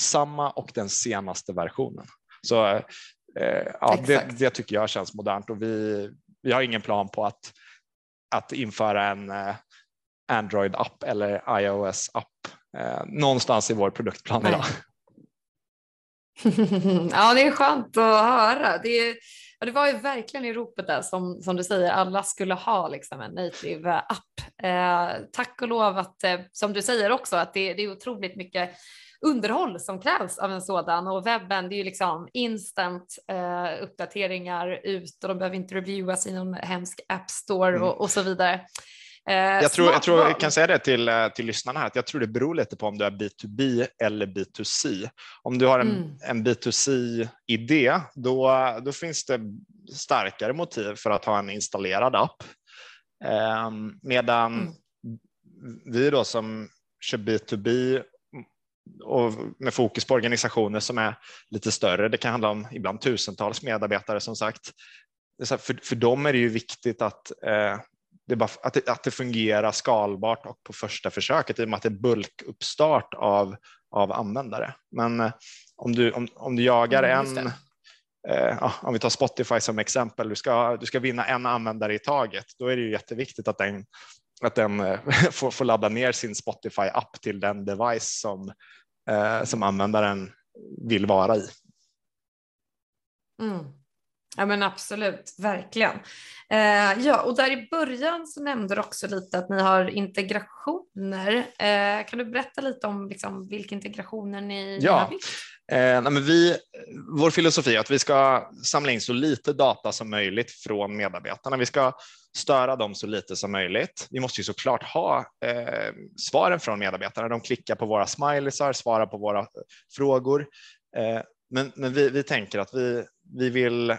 S2: samma och den senaste versionen. Så eh, ja, det, det, tycker jag känns modernt och vi, vi har ingen plan på att, att införa en eh, Android-app eller iOS-app eh, någonstans i vår produktplan idag.
S1: ja, det är skönt att höra. Det, är, ja, det var ju verkligen i ropet där som, som du säger, alla skulle ha liksom en native app. Eh, tack och lov att, eh, som du säger också, att det, det är otroligt mycket underhåll som krävs av en sådan och webben det är ju liksom instant eh, uppdateringar ut och de behöver inte reviewas i någon hemsk app store mm. och, och, så vidare.
S2: Eh, jag, tror, jag tror jag kan säga det till, eh, till lyssnarna här, att jag tror det beror lite på om du är B2B eller B2C. Om du har en, mm. en B2C-idé, då, då finns det starkare motiv för att ha en installerad app. Eh, medan mm. vi då som kör B2B och med fokus på organisationer som är lite större. Det kan handla om ibland tusentals medarbetare som sagt. För, för dem är det ju viktigt att, eh, det bara, att, det, att det fungerar skalbart och på första försöket i och med att det är bulkuppstart av, av användare. Men eh, om, du, om, om du jagar mm, en eh, om vi tar Spotify som exempel, du ska, du ska vinna en användare i taget, då är det ju jätteviktigt att den att den eh, får, får ladda ner sin Spotify-app till den device som, eh, som användaren vill vara i.
S1: Mm. Ja men absolut, verkligen. Eh, ja, och där i början så nämnde du också lite att ni har integrationer. Eh, kan du berätta lite om liksom, vilka integrationer ni,
S2: ja.
S1: har
S2: byggt? Eh, men vi, vår filosofi är att vi ska samla in så lite data som möjligt från medarbetarna. Vi ska störa dem så lite som möjligt. Vi måste ju såklart ha eh, svaren från medarbetarna. De klickar på våra smileysar, svarar på våra frågor. Eh, men, men vi, vi tänker att vi, vi vill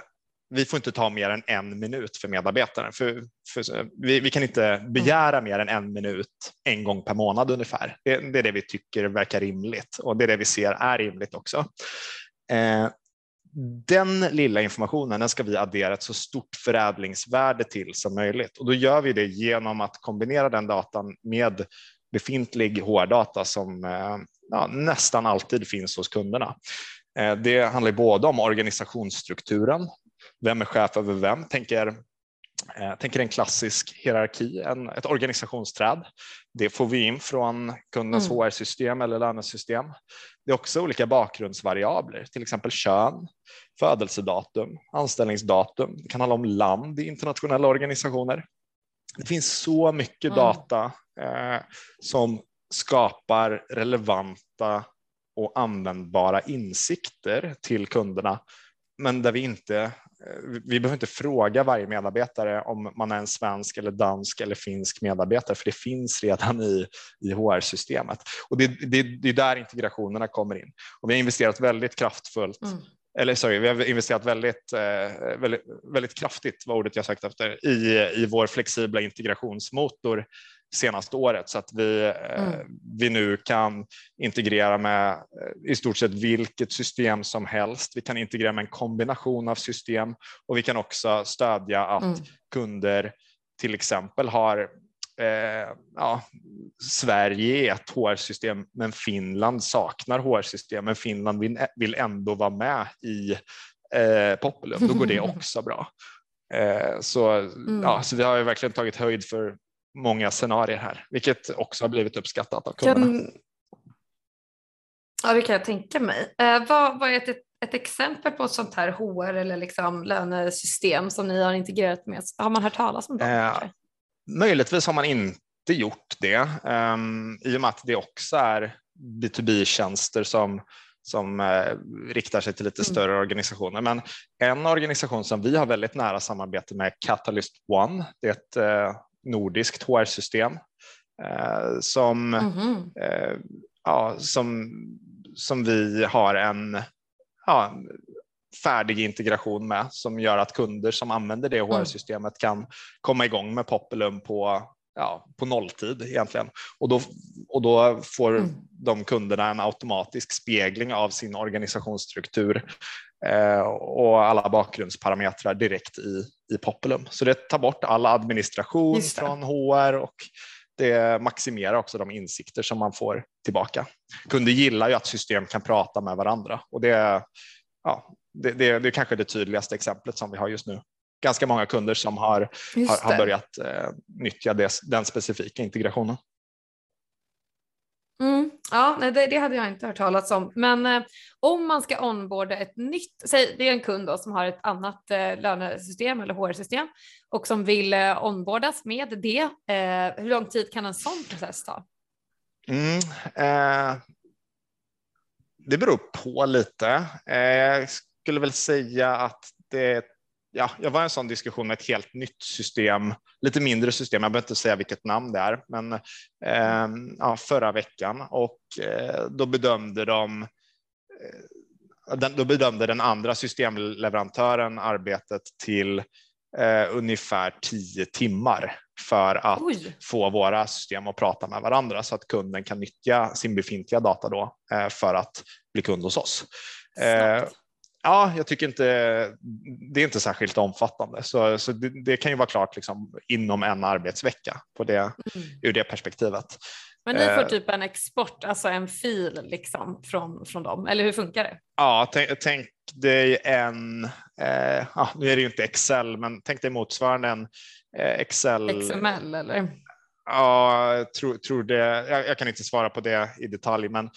S2: vi får inte ta mer än en minut för medarbetaren. För, för vi, vi, kan inte begära mer än en minut en gång per månad ungefär. Det, det, är det vi tycker verkar rimligt och det är det vi ser är rimligt också. Eh, den lilla informationen den ska vi addera ett så stort förädlingsvärde till som möjligt och då gör vi det genom att kombinera den datan med befintlig hårddata som eh, ja, nästan alltid finns hos kunderna. Eh, det handlar både om organisationsstrukturen, vem är chef över vem? Tänker Eh, tänker en klassisk hierarki, en, ett organisationsträd. Det får vi in från kundens mm. HR-system eller lönesystem. Det är också olika bakgrundsvariabler, till exempel kön, födelsedatum, anställningsdatum. Det kan handla om land i internationella organisationer. Det finns så mycket mm. data eh, som skapar relevanta och användbara insikter till kunderna, men där vi inte Eh, vi behöver inte fråga varje medarbetare om man är en svensk eller dansk eller finsk medarbetare, för det finns redan i, i HR-systemet. Och det, det, det är där integrationerna kommer in. Och vi har investerat väldigt kraftfullt mm eller sorry, vi har investerat väldigt, eh, väldigt, väldigt kraftigt, var ordet jag sökte efter, i, i vår flexibla integrationsmotor senaste året så att vi, eh, mm. vi nu kan integrera med eh, i stort sett vilket system som helst. Vi kan integrera med en kombination av system och vi kan också stödja att mm. kunder till exempel har eh, ja, Sverige är ett HR-system men Finland saknar HR-system men Finland vill, vill ändå vara med i eh, Populum, då går det också bra. Eh, så, mm. ja, så vi har verkligen tagit höjd för många scenarier här, vilket också har blivit uppskattat av kunderna. Kan...
S1: Ja, det kan jag tänka mig. Eh, vad, vad är ett, ett exempel på ett sånt här HR eller liksom lönesystem som ni har integrerat med? Har man hört talas om det? Eh,
S2: möjligtvis har man inte gjort det eh, i och med att det också är B2B-tjänster som som eh, riktar sig till lite mm. större organisationer. Men en organisation som vi har väldigt nära samarbete med, Catalyst One, det är ett eh, nordiskt HR-system eh, som, mm. eh, ja, som, som vi har en ja, färdig integration med som gör att kunder som använder det HR-systemet kan komma igång med Populum på ja, på nolltid egentligen. Och då, och då får mm. de kunderna en automatisk spegling av sin organisationsstruktur eh, och alla bakgrundsparametrar direkt i, i Populum. Så det tar bort all administration från HR och det maximerar också de insikter som man får tillbaka. Kunder gillar ju att system kan prata med varandra och det, ja, det, det, det är kanske det tydligaste exemplet som vi har just nu ganska många kunder som har, har, har, börjat eh, nyttja det, den specifika integrationen.
S1: Mm, ja, nej, det, det, hade jag inte hört talas om. Men eh, om man ska onboarda ett nytt, säg det är en kund då, som har ett annat eh, lönesystem eller HR-system och som vill eh, onboardas med det. Eh, hur lång tid kan en sån process ta?
S2: Mm, eh, det beror på lite. Eh, jag skulle väl säga att det ja, jag var i en sån diskussion med ett helt nytt system, lite mindre system, jag behöver inte säga vilket namn det är, men eh, ja, förra veckan och eh, då bedömde de eh, den, då bedömde den andra systemleverantören arbetet till eh, ungefär tio timmar för att Oj. få våra system att prata med varandra så att kunden kan nyttja sin befintliga data då eh, för att bli kund hos oss. Snabbt ja, jag tycker inte det är inte särskilt omfattande, så, så det, det kan ju vara klart liksom, inom en arbetsvecka på det, mm. ur det perspektivet.
S1: Men ni får eh, typ en export, alltså en fil liksom från, från dem, eller hur funkar det?
S2: Ja, tänk, tänk dig en, eh, ja, nu är det ju inte Excel, men tänk dig motsvarande en eh, Excel.
S1: XML eller?
S2: Ja, jag tror, tror det. Jag, jag, kan inte svara på det i detalj, men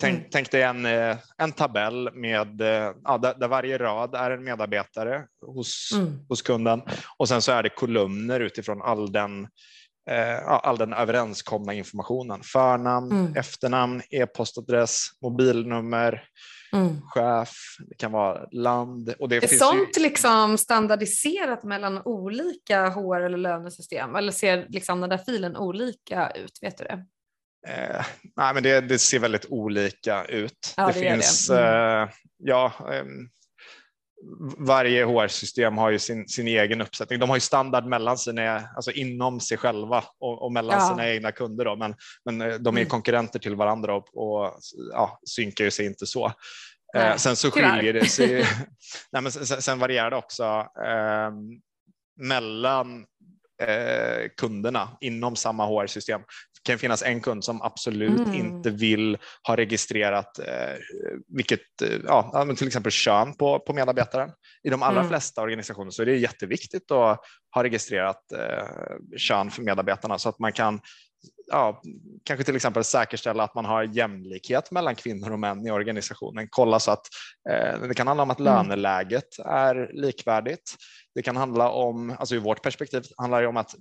S2: tänk, mm. tänk dig en, eh, en tabell med, eh, ja, där, där, varje rad är en medarbetare hos, mm. hos kunden och sen så är det kolumner utifrån all den eh, all den överenskomna informationen. Förnamn, mm. efternamn, e-postadress, mobilnummer, mm. chef, det kan vara land. Och det
S1: är sånt ju... liksom standardiserat mellan olika HR eller lönesystem eller ser liksom den där filen olika ut? Vet du det?
S2: Eh, nej, men det, det, ser väldigt olika ut. Ja, det, det finns, det. Mm. Eh, ja, eh, varje HR-system har ju sin, sin egen uppsättning. De har ju standard mellan sina, alltså inom sig själva och, och mellan ja. sina egna kunder. Då, men, men eh, de är mm. konkurrenter till varandra och, och ja, synkar ju sig inte så. Eh, nej, sen så skiljer det sig, nej, men sen, sen varierar det också eh, mellan eh, kunderna inom samma HR-system. Kan finnas en kund som absolut mm. inte vill ha registrerat eh, vilket, eh, ja, till exempel kön på, på medarbetaren. I de allra mm. flesta organisationer så är det jätteviktigt att ha registrerat eh, kön för medarbetarna så att man kan ja, kanske till exempel säkerställa att man har jämlikhet mellan kvinnor och män i organisationen. Kolla så att eh, det kan handla om att mm. löneläget är likvärdigt. Det kan handla om, alltså i vårt perspektiv handlar det om att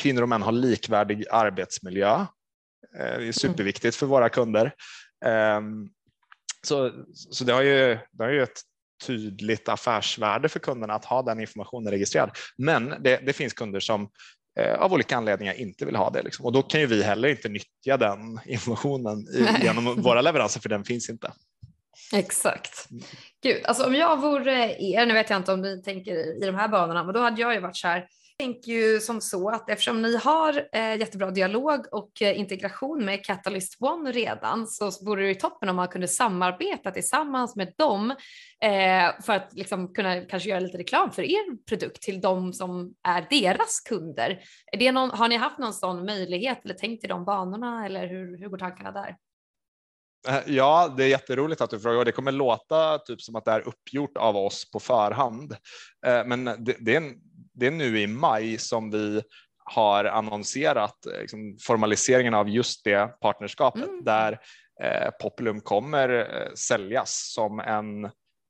S2: kvinnor och män har likvärdig arbetsmiljö. Eh, det är superviktigt för våra kunder. Eh, så, så det har ju, det har ju ett tydligt affärsvärde för kunderna att ha den informationen registrerad. Men det, det finns kunder som Eh, av olika anledningar inte vill ha det. Liksom. Och då kan ju vi heller inte nyttja den informationen i, genom våra leveranser för den finns inte.
S1: Exakt. Gud, alltså om jag vore er, nu vet jag inte om ni tänker i de här banorna, men då hade jag ju varit så här, tänker ju som så att eftersom ni har eh, jättebra dialog och eh, integration med Catalyst One redan så vore det ju toppen om man kunde samarbeta tillsammans med dem eh, för att liksom kunna kanske göra lite reklam för er produkt till de som är deras kunder. Är det någon, har ni haft någon sån möjlighet eller tänkt i de banorna eller hur, hur går tankarna där?
S2: Eh, ja, det är jätteroligt att du frågar och det kommer låta typ som att det är uppgjort av oss på förhand. Eh, men det, det, är en, det är nu i maj som vi har annonserat eh, liksom, formaliseringen av just det partnerskapet mm. där eh, Populum kommer eh, säljas som en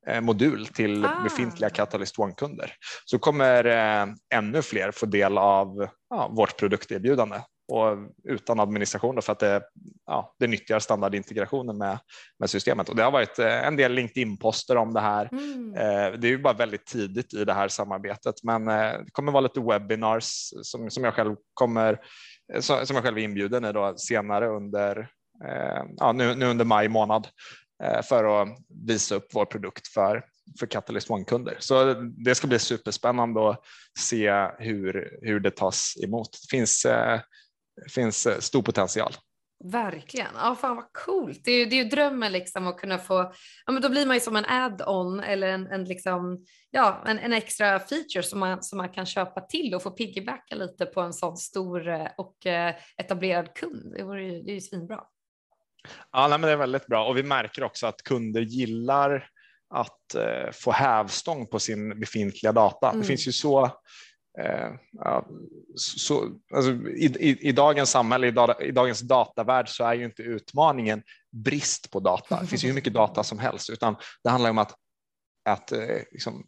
S2: eh, modul till ah. befintliga Catalyst One-kunder. Så kommer eh, ännu fler få del av ja, vårt produkterbjudande och utan administration för att det, ja, det nyttjar standardintegrationen med, med systemet. Och det har varit eh, en del LinkedIn-poster om det här. Mm. Eh, det är ju bara väldigt tidigt i det här samarbetet, men eh, det kommer vara lite webinars som, som jag själv kommer som jag själv är inbjuden i då senare under, ja, nu, nu under maj månad för att visa upp vår produkt för, för Catalyst One-kunder. Så det ska bli superspännande att se hur, hur det tas emot. Det finns finns eh, stor potential.
S1: Verkligen. Ja, fan vad coolt. Det är ju, det är ju drömmen liksom att kunna få, ja men då blir man ju som en add-on eller en, en, liksom, ja, en, en extra feature som man, som man kan köpa till och få piggybacka lite på en sån stor eh, och eh, etablerad kund. Det, vore ju, det är ju svinbra.
S2: Ja, nej, men det är väldigt bra och vi märker också att kunder gillar att eh, få hävstång på sin befintliga data. Mm. Det finns ju så Eh, ja, så, alltså, i, i, i, dagens samhälle, i, da, i, dagens datavärld så är ju inte utmaningen brist på data. Det finns ju hur mycket data som helst, utan det handlar om att, att eh, liksom,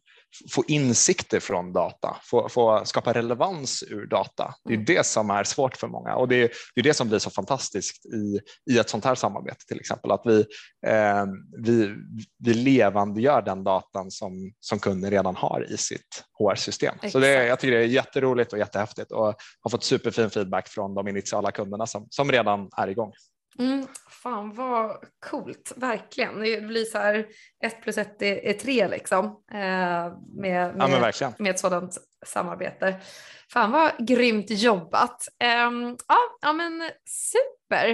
S2: få insikter från data, få, få, skapa relevans ur data. Det är mm. det som är svårt för många och det är, det är det som blir så fantastiskt i, i ett sånt här samarbete till exempel, att vi, eh, vi, vi levandegör den datan som, som kunden redan har i sitt HR-system. Så det, jag tycker det är jätteroligt och jättehäftigt och har fått superfin feedback från de initiala kunderna som, som redan är igång.
S1: Mm, fan vad coolt, verkligen. Det blir så här ett plus ett är, tre liksom eh, med, med,
S2: ja,
S1: med ett sådant samarbete. Fan vad grymt jobbat. Eh, ja, ja men super.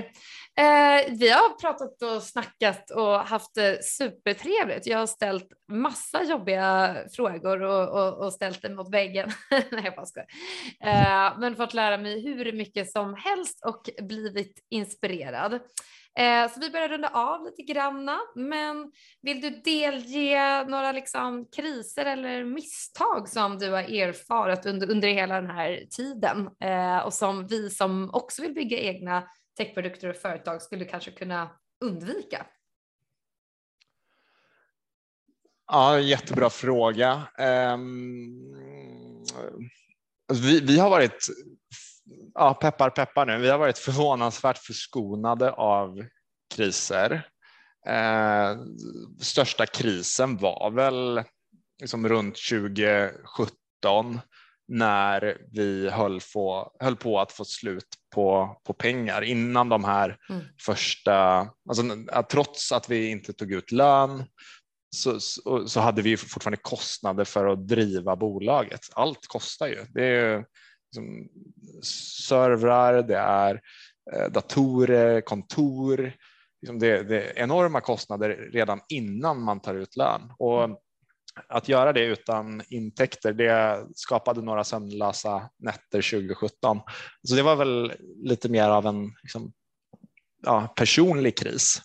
S1: Eh, vi har pratat och snackat och haft det supertrevligt. Jag har ställt massa jobbiga frågor och, och, och ställt dem mot väggen. Nej, jag bara skojar. Eh, men fått lära mig hur mycket som helst och blivit inspirerad. Eh, så vi börjar runda av lite granna, men vill du delge några liksom kriser eller misstag som du har erfarit under, under hela den här tiden eh, och som vi som också vill bygga egna techprodukter och företag skulle kanske kunna undvika?
S2: Ja, jättebra fråga. Um, vi, vi har varit ja, peppar peppar nu, vi har varit förvånansvärt förskonade av kriser. Eh, största krisen var väl liksom runt 2017 när vi höll på, höll på att få slut på, på pengar innan de här mm. första, alltså, trots att vi inte tog ut lön så, så, så, hade vi fortfarande kostnader för att driva bolaget. Allt kostar ju. Det är liksom, servrar, det är eh, datorer, kontor. Liksom det, det, är enorma kostnader redan innan man tar ut lön. Och att göra det utan intäkter, det skapade några sömnlösa nätter 2017. Så det var väl lite mer av en liksom, ja, personlig kris.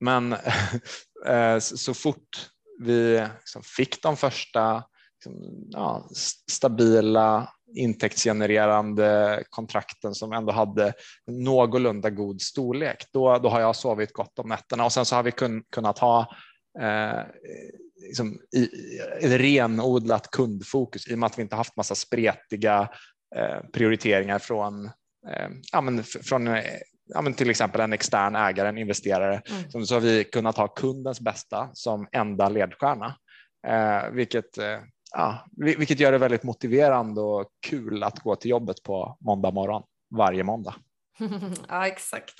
S2: Men eh, så fort vi liksom fick de första liksom, ja, stabila intäktsgenererande kontrakten som ändå hade någorlunda god storlek, då, då har jag sovit gott om nätterna. Och sen så har vi kun, kunnat ha eh, liksom, i, i, renodlat kundfokus i och med att vi inte haft massa spretiga eh, prioriteringar från, eh, ja, men från ja, men till exempel en extern ägare, en investerare, mm. så har vi kunnat ha kundens bästa som enda ledstjärna, eh, vilket eh, ja, vilket gör det väldigt motiverande och kul att gå till jobbet på måndag morgon varje måndag.
S1: ja, exakt.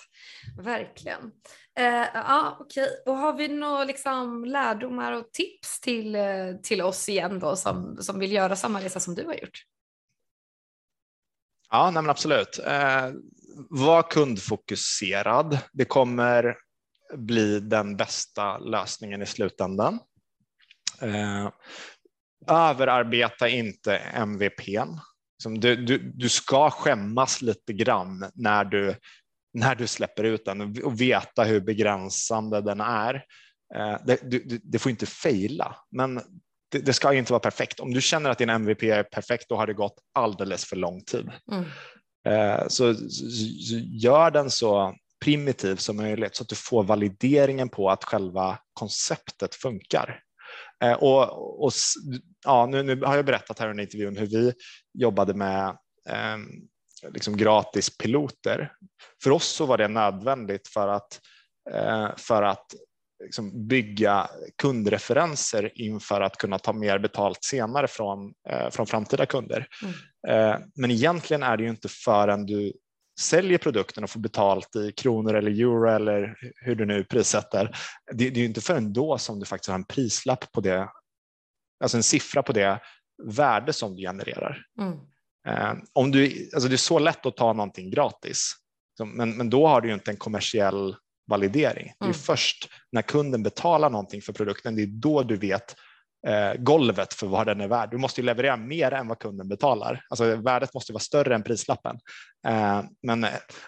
S1: Verkligen. Eh, ja, okej. Och har vi några liksom, lärdomar och tips till, eh, till oss igen då som, som vill göra samma resa som du har gjort?
S2: Ja, nej absolut. Eh, var kundfokuserad. Det kommer bli den bästa lösningen i slutändan. Eh, överarbeta inte MVPn. Du, du, du ska skämmas lite grann när du, när du släpper ut den och veta hur begränsande den är. Eh, det, du, det får inte fejla, men det, det, ska inte vara perfekt. Om du känner att din MVP är perfekt, då har det gått alldeles för lång tid. Mm. Eh, så, så, så gör den så primitiv som möjligt så att du får valideringen på att själva konceptet funkar. Eh, och, och ja, nu, nu, har jag berättat här under intervjun hur vi jobbade med eh, liksom gratis piloter. För oss så var det nödvändigt för att, eh, för att liksom bygga kundreferenser inför att kunna ta mer betalt senare från, eh, från framtida kunder. Mm. Eh, men egentligen är det ju inte förrän du säljer produkten och får betalt i kronor eller euro eller hur du nu prissätter. Det, det är inte förrän då som du faktiskt har en prislapp på det, alltså en siffra på det värde som du genererar. Mm. Eh, om du, alltså det är så lätt att ta någonting gratis, men, men då har du ju inte en kommersiell validering. Det är mm. först när kunden betalar någonting för produkten, det är då du vet Eh, golvet för vad den är värd. Du måste ju leverera mer än vad kunden betalar. Alltså värdet måste vara större än prislappen. Eh, men,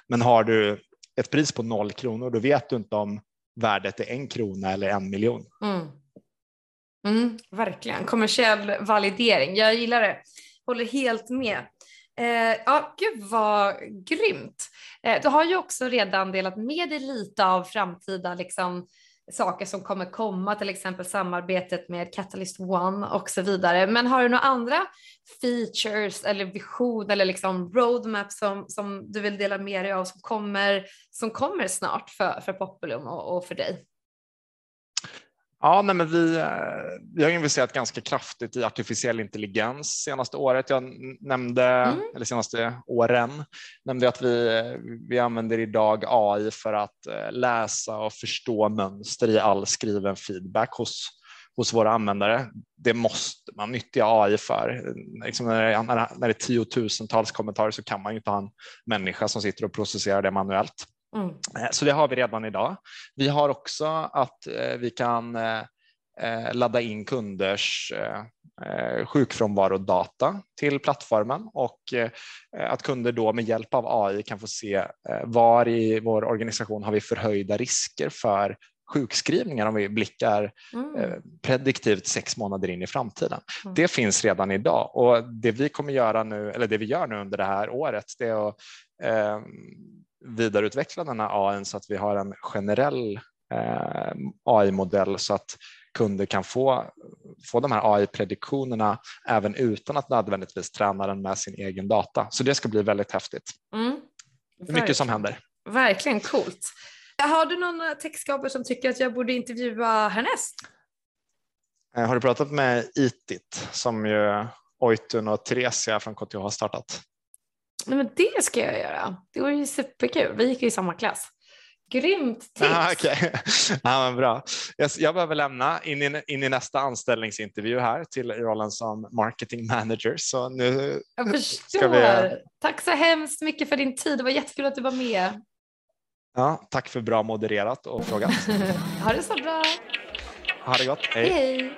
S2: men har du ett pris på noll kronor, då vet du inte om värdet är en krona eller en miljon.
S1: Mm. Mm, verkligen, kommersiell validering. Jag gillar det. Håller helt med. Eh, ja, gud vad grymt. Eh, du har ju också redan delat med dig lite av framtida liksom, saker som kommer komma, till exempel samarbetet med Catalyst One och så vidare. Men har du några andra features eller vision eller liksom roadmap som, som du vill dela med dig av som kommer, som kommer snart för, för Populum och, och för dig?
S2: Ja, nej, men vi, eh, vi har investerat ganska kraftigt i artificiell intelligens senaste året. Jag nämnde, mm. eller senaste åren, nämnde att vi, vi använder idag AI för att eh, läsa och förstå mönster i all skriven feedback hos, hos våra användare. Det måste man nyttja AI för. Liksom när, det, när det är tiotusentals kommentarer så kan man ju inte ha en människa som sitter och processerar det manuellt. Mm. Eh, så det har vi redan idag. Vi har också att eh, vi kan eh, ladda in kunders sjukfrånvarodata till plattformen och att kunder då med hjälp av AI kan få se var i vår organisation har vi förhöjda risker för sjukskrivningar om vi blickar mm. prediktivt sex månader in i framtiden. Mm. Det finns redan idag och det vi kommer göra nu, eller det vi gör nu under det här året, det är att vidareutveckla den här AI så att vi har en generell eh, AI-modell så att kunder kan få, få de här AI-prediktionerna även utan att nödvändigtvis träna den med sin egen data. Så det ska bli väldigt häftigt. Mm. Mycket som händer.
S1: Verkligen coolt. Har du någon textskapare som tycker att jag borde intervjua härnäst?
S2: Eh, har du pratat med ITIT som ju Oitun och Theresia från KTH har startat?
S1: Nej, men det ska jag göra. Det var ju superkul. Vi gick ju i samma klass. Grymt tips!
S2: Ah, okay. ja, men bra. Jag, jag behöver lämna in i, in i nästa anställningsintervju här till rollen som marketing manager. Så nu
S1: jag förstår. Vi... Tack så hemskt mycket för din tid. Det var jättekul att du var med.
S2: Ja, tack för bra modererat och frågat.
S1: ha det så bra.
S2: Ha det gott.
S1: Hej. Hej.